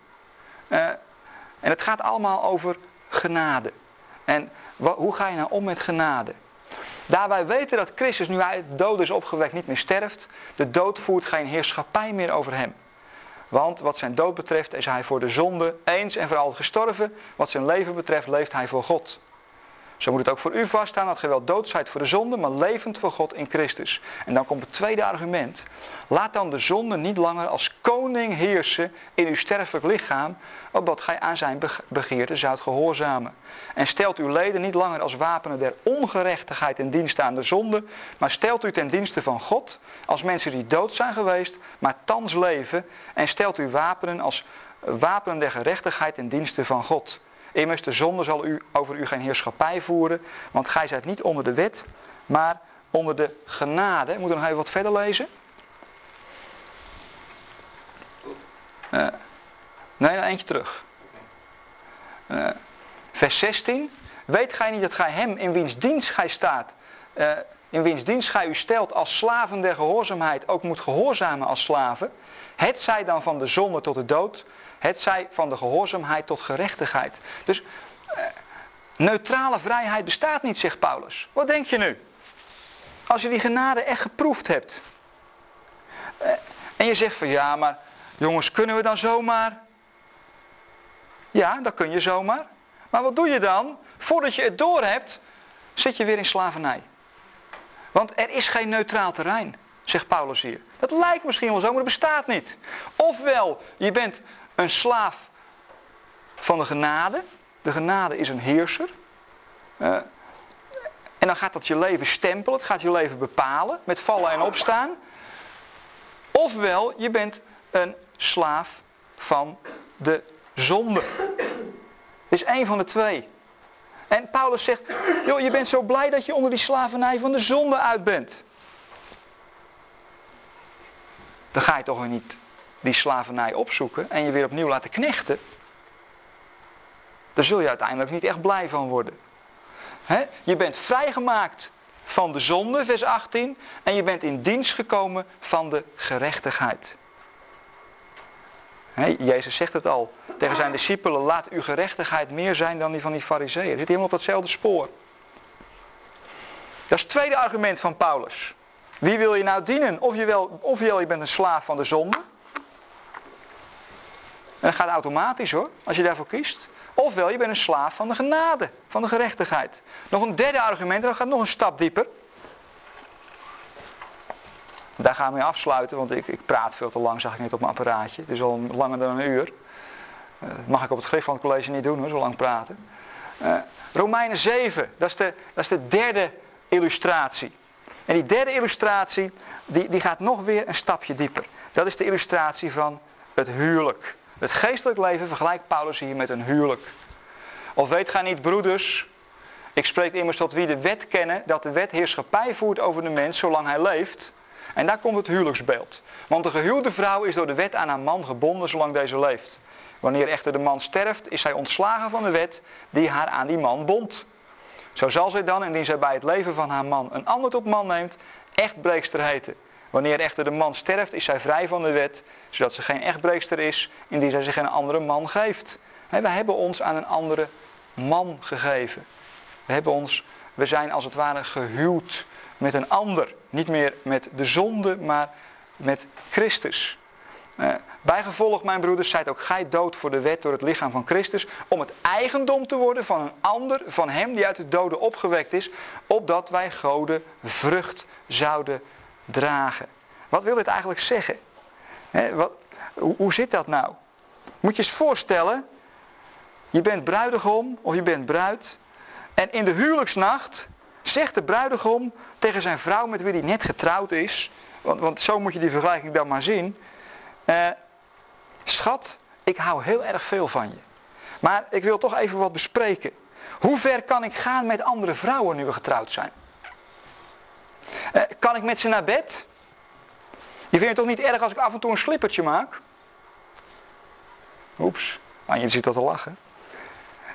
A: Uh, en het gaat allemaal over genade. En hoe ga je nou om met genade? Daar wij weten dat Christus nu uit de dood is opgewekt niet meer sterft, de dood voert geen heerschappij meer over hem. Want wat zijn dood betreft is hij voor de zonde eens en voor altijd gestorven. Wat zijn leven betreft leeft hij voor God. Zo moet het ook voor u vaststaan dat gij wel dood zijt voor de zonde, maar levend voor God in Christus. En dan komt het tweede argument. Laat dan de zonde niet langer als koning heersen in uw sterfelijk lichaam, opdat gij aan zijn begeerte zoudt gehoorzamen. En stelt uw leden niet langer als wapenen der ongerechtigheid in dienst aan de zonde, maar stelt u ten dienste van God als mensen die dood zijn geweest, maar thans leven, en stelt uw wapenen als wapenen der gerechtigheid in dienste van God. Immers, de zonde zal u, over u geen heerschappij voeren, want gij zijt niet onder de wet, maar onder de genade. Moet er nog even wat verder lezen? Uh, nee, eentje terug. Uh, vers 16. Weet gij niet dat gij hem in wiens dienst gij staat, uh, in wiens dienst gij u stelt als slaven der gehoorzaamheid, ook moet gehoorzamen als slaven? Het zij dan van de zonde tot de dood, het zij van de gehoorzaamheid tot gerechtigheid. Dus eh, neutrale vrijheid bestaat niet, zegt Paulus. Wat denk je nu? Als je die genade echt geproefd hebt. Eh, en je zegt van ja, maar jongens, kunnen we dan zomaar? Ja, dat kun je zomaar. Maar wat doe je dan? Voordat je het door hebt, zit je weer in slavernij. Want er is geen neutraal terrein, zegt Paulus hier. Dat lijkt misschien wel zo, maar dat bestaat niet. Ofwel, je bent een slaaf van de genade. De genade is een heerser. Uh, en dan gaat dat je leven stempelen, het gaat je leven bepalen met vallen en opstaan. Ofwel, je bent een slaaf van de zonde. Is één van de twee. En Paulus zegt, joh, je bent zo blij dat je onder die slavernij van de zonde uit bent. Dan ga je toch weer niet die slavernij opzoeken en je weer opnieuw laten knechten, daar zul je uiteindelijk niet echt blij van worden. Je bent vrijgemaakt van de zonde, vers 18, en je bent in dienst gekomen van de gerechtigheid. Jezus zegt het al tegen zijn discipelen, laat uw gerechtigheid meer zijn dan die van die fariseeën. Zit helemaal op datzelfde spoor. Dat is het tweede argument van Paulus. Wie wil je nou dienen? Of je, wel, of je, wel, je bent een slaaf van de zonde, en dat gaat automatisch hoor, als je daarvoor kiest. Ofwel, je bent een slaaf van de genade, van de gerechtigheid. Nog een derde argument, en dat gaat nog een stap dieper. Daar gaan we afsluiten, want ik, ik praat veel te lang, zag ik net op mijn apparaatje. Het is al langer dan een uur. Dat mag ik op het gericht van het college niet doen hoor, zo lang praten. Uh, Romeinen 7, dat is, de, dat is de derde illustratie. En die derde illustratie, die, die gaat nog weer een stapje dieper. Dat is de illustratie van het huwelijk. Het geestelijk leven vergelijkt Paulus hier met een huwelijk. Of weet gij niet, broeders, ik spreek immers tot wie de wet kennen, dat de wet heerschappij voert over de mens zolang hij leeft. En daar komt het huwelijksbeeld. Want de gehuwde vrouw is door de wet aan haar man gebonden zolang deze leeft. Wanneer echter de man sterft, is zij ontslagen van de wet die haar aan die man bond. Zo zal zij dan, indien zij bij het leven van haar man een ander tot man neemt, echt breekster heten. Wanneer echter de man sterft, is zij vrij van de wet, zodat ze geen echtbreekster is, indien zij zich een andere man geeft. We hebben ons aan een andere man gegeven. We, hebben ons, we zijn als het ware gehuwd met een ander. Niet meer met de zonde, maar met Christus. Eh, bijgevolg, mijn broeders, zijt ook gij dood voor de wet door het lichaam van Christus, om het eigendom te worden van een ander, van hem die uit de doden opgewekt is, opdat wij Gode vrucht zouden dragen. Wat wil dit eigenlijk zeggen? Wat, hoe, zit dat nou? Moet je eens voorstellen, je bent bruidegom of je bent bruid. En in de huwelijksnacht zegt de bruidegom tegen zijn vrouw met wie hij net getrouwd is. Want, want zo moet je die vergelijking dan maar zien. Eh, schat, ik hou heel erg veel van je. Maar ik wil toch even wat bespreken. Hoe ver kan ik gaan met andere vrouwen nu we getrouwd zijn? Eh, kan ik met ze naar bed? Je vindt het toch niet erg als ik af en toe een slippertje maak? Oeps, aan je zit al te lachen.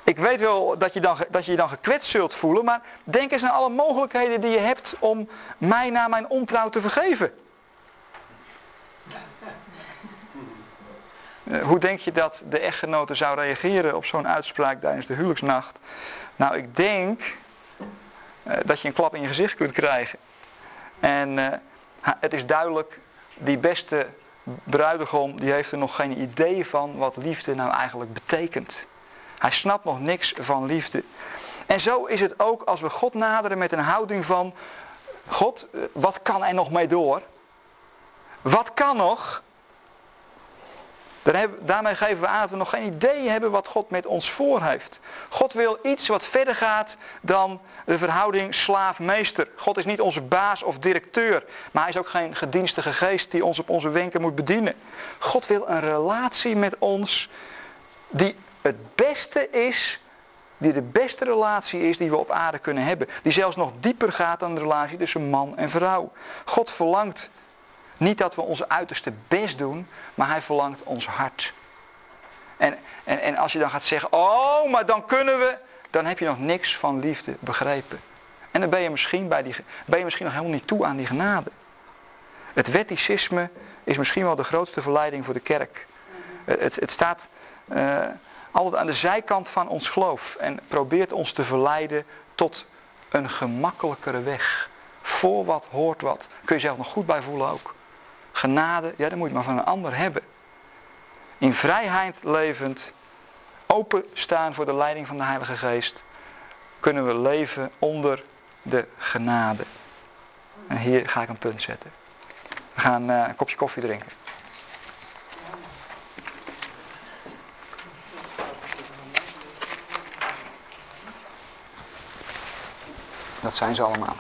A: Ik weet wel dat je, dan, dat je je dan gekwetst zult voelen, maar denk eens aan alle mogelijkheden die je hebt om mij na mijn ontrouw te vergeven. Eh, hoe denk je dat de echtgenote zou reageren op zo'n uitspraak tijdens de huwelijksnacht? Nou, ik denk eh, dat je een klap in je gezicht kunt krijgen. En uh, het is duidelijk, die beste bruidegom, die heeft er nog geen idee van wat liefde nou eigenlijk betekent. Hij snapt nog niks van liefde. En zo is het ook als we God naderen met een houding van, God, eh, wat kan er nog mee door? Wat kan nog? Daarmee geven we aan dat we nog geen idee hebben wat God met ons voor heeft. God wil iets wat verder gaat dan de verhouding slaaf-meester. God is niet onze baas of directeur, maar hij is ook geen gedienstige geest die ons op onze wenken moet bedienen. God wil een relatie met ons die het beste is, die de beste relatie is die we op aarde kunnen hebben. Die zelfs nog dieper gaat dan de relatie tussen man en vrouw. God verlangt niet dat we onze uiterste best doen, maar hij verlangt ons hart. En, en, en als je dan gaat zeggen, oh, maar dan kunnen we, dan heb je nog niks van liefde begrepen. En dan ben je misschien, bij die, ben je misschien nog helemaal niet toe aan die genade. Het wetticisme is misschien wel de grootste verleiding voor de kerk. Het, het staat uh, altijd aan de zijkant van ons geloof en probeert ons te verleiden tot een gemakkelijkere weg. Voor wat hoort wat. Kun je zelf nog goed bij voelen ook. Genade, ja, dat moet je maar van een ander hebben. In vrijheid levend, openstaan voor de leiding van de Heilige Geest, kunnen we leven onder de genade. En hier ga ik een punt zetten. We gaan uh, een kopje koffie drinken. Dat zijn ze allemaal.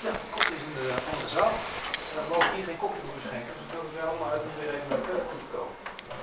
B: Ja, koffie is in de andere zaal. Dan mogen hier geen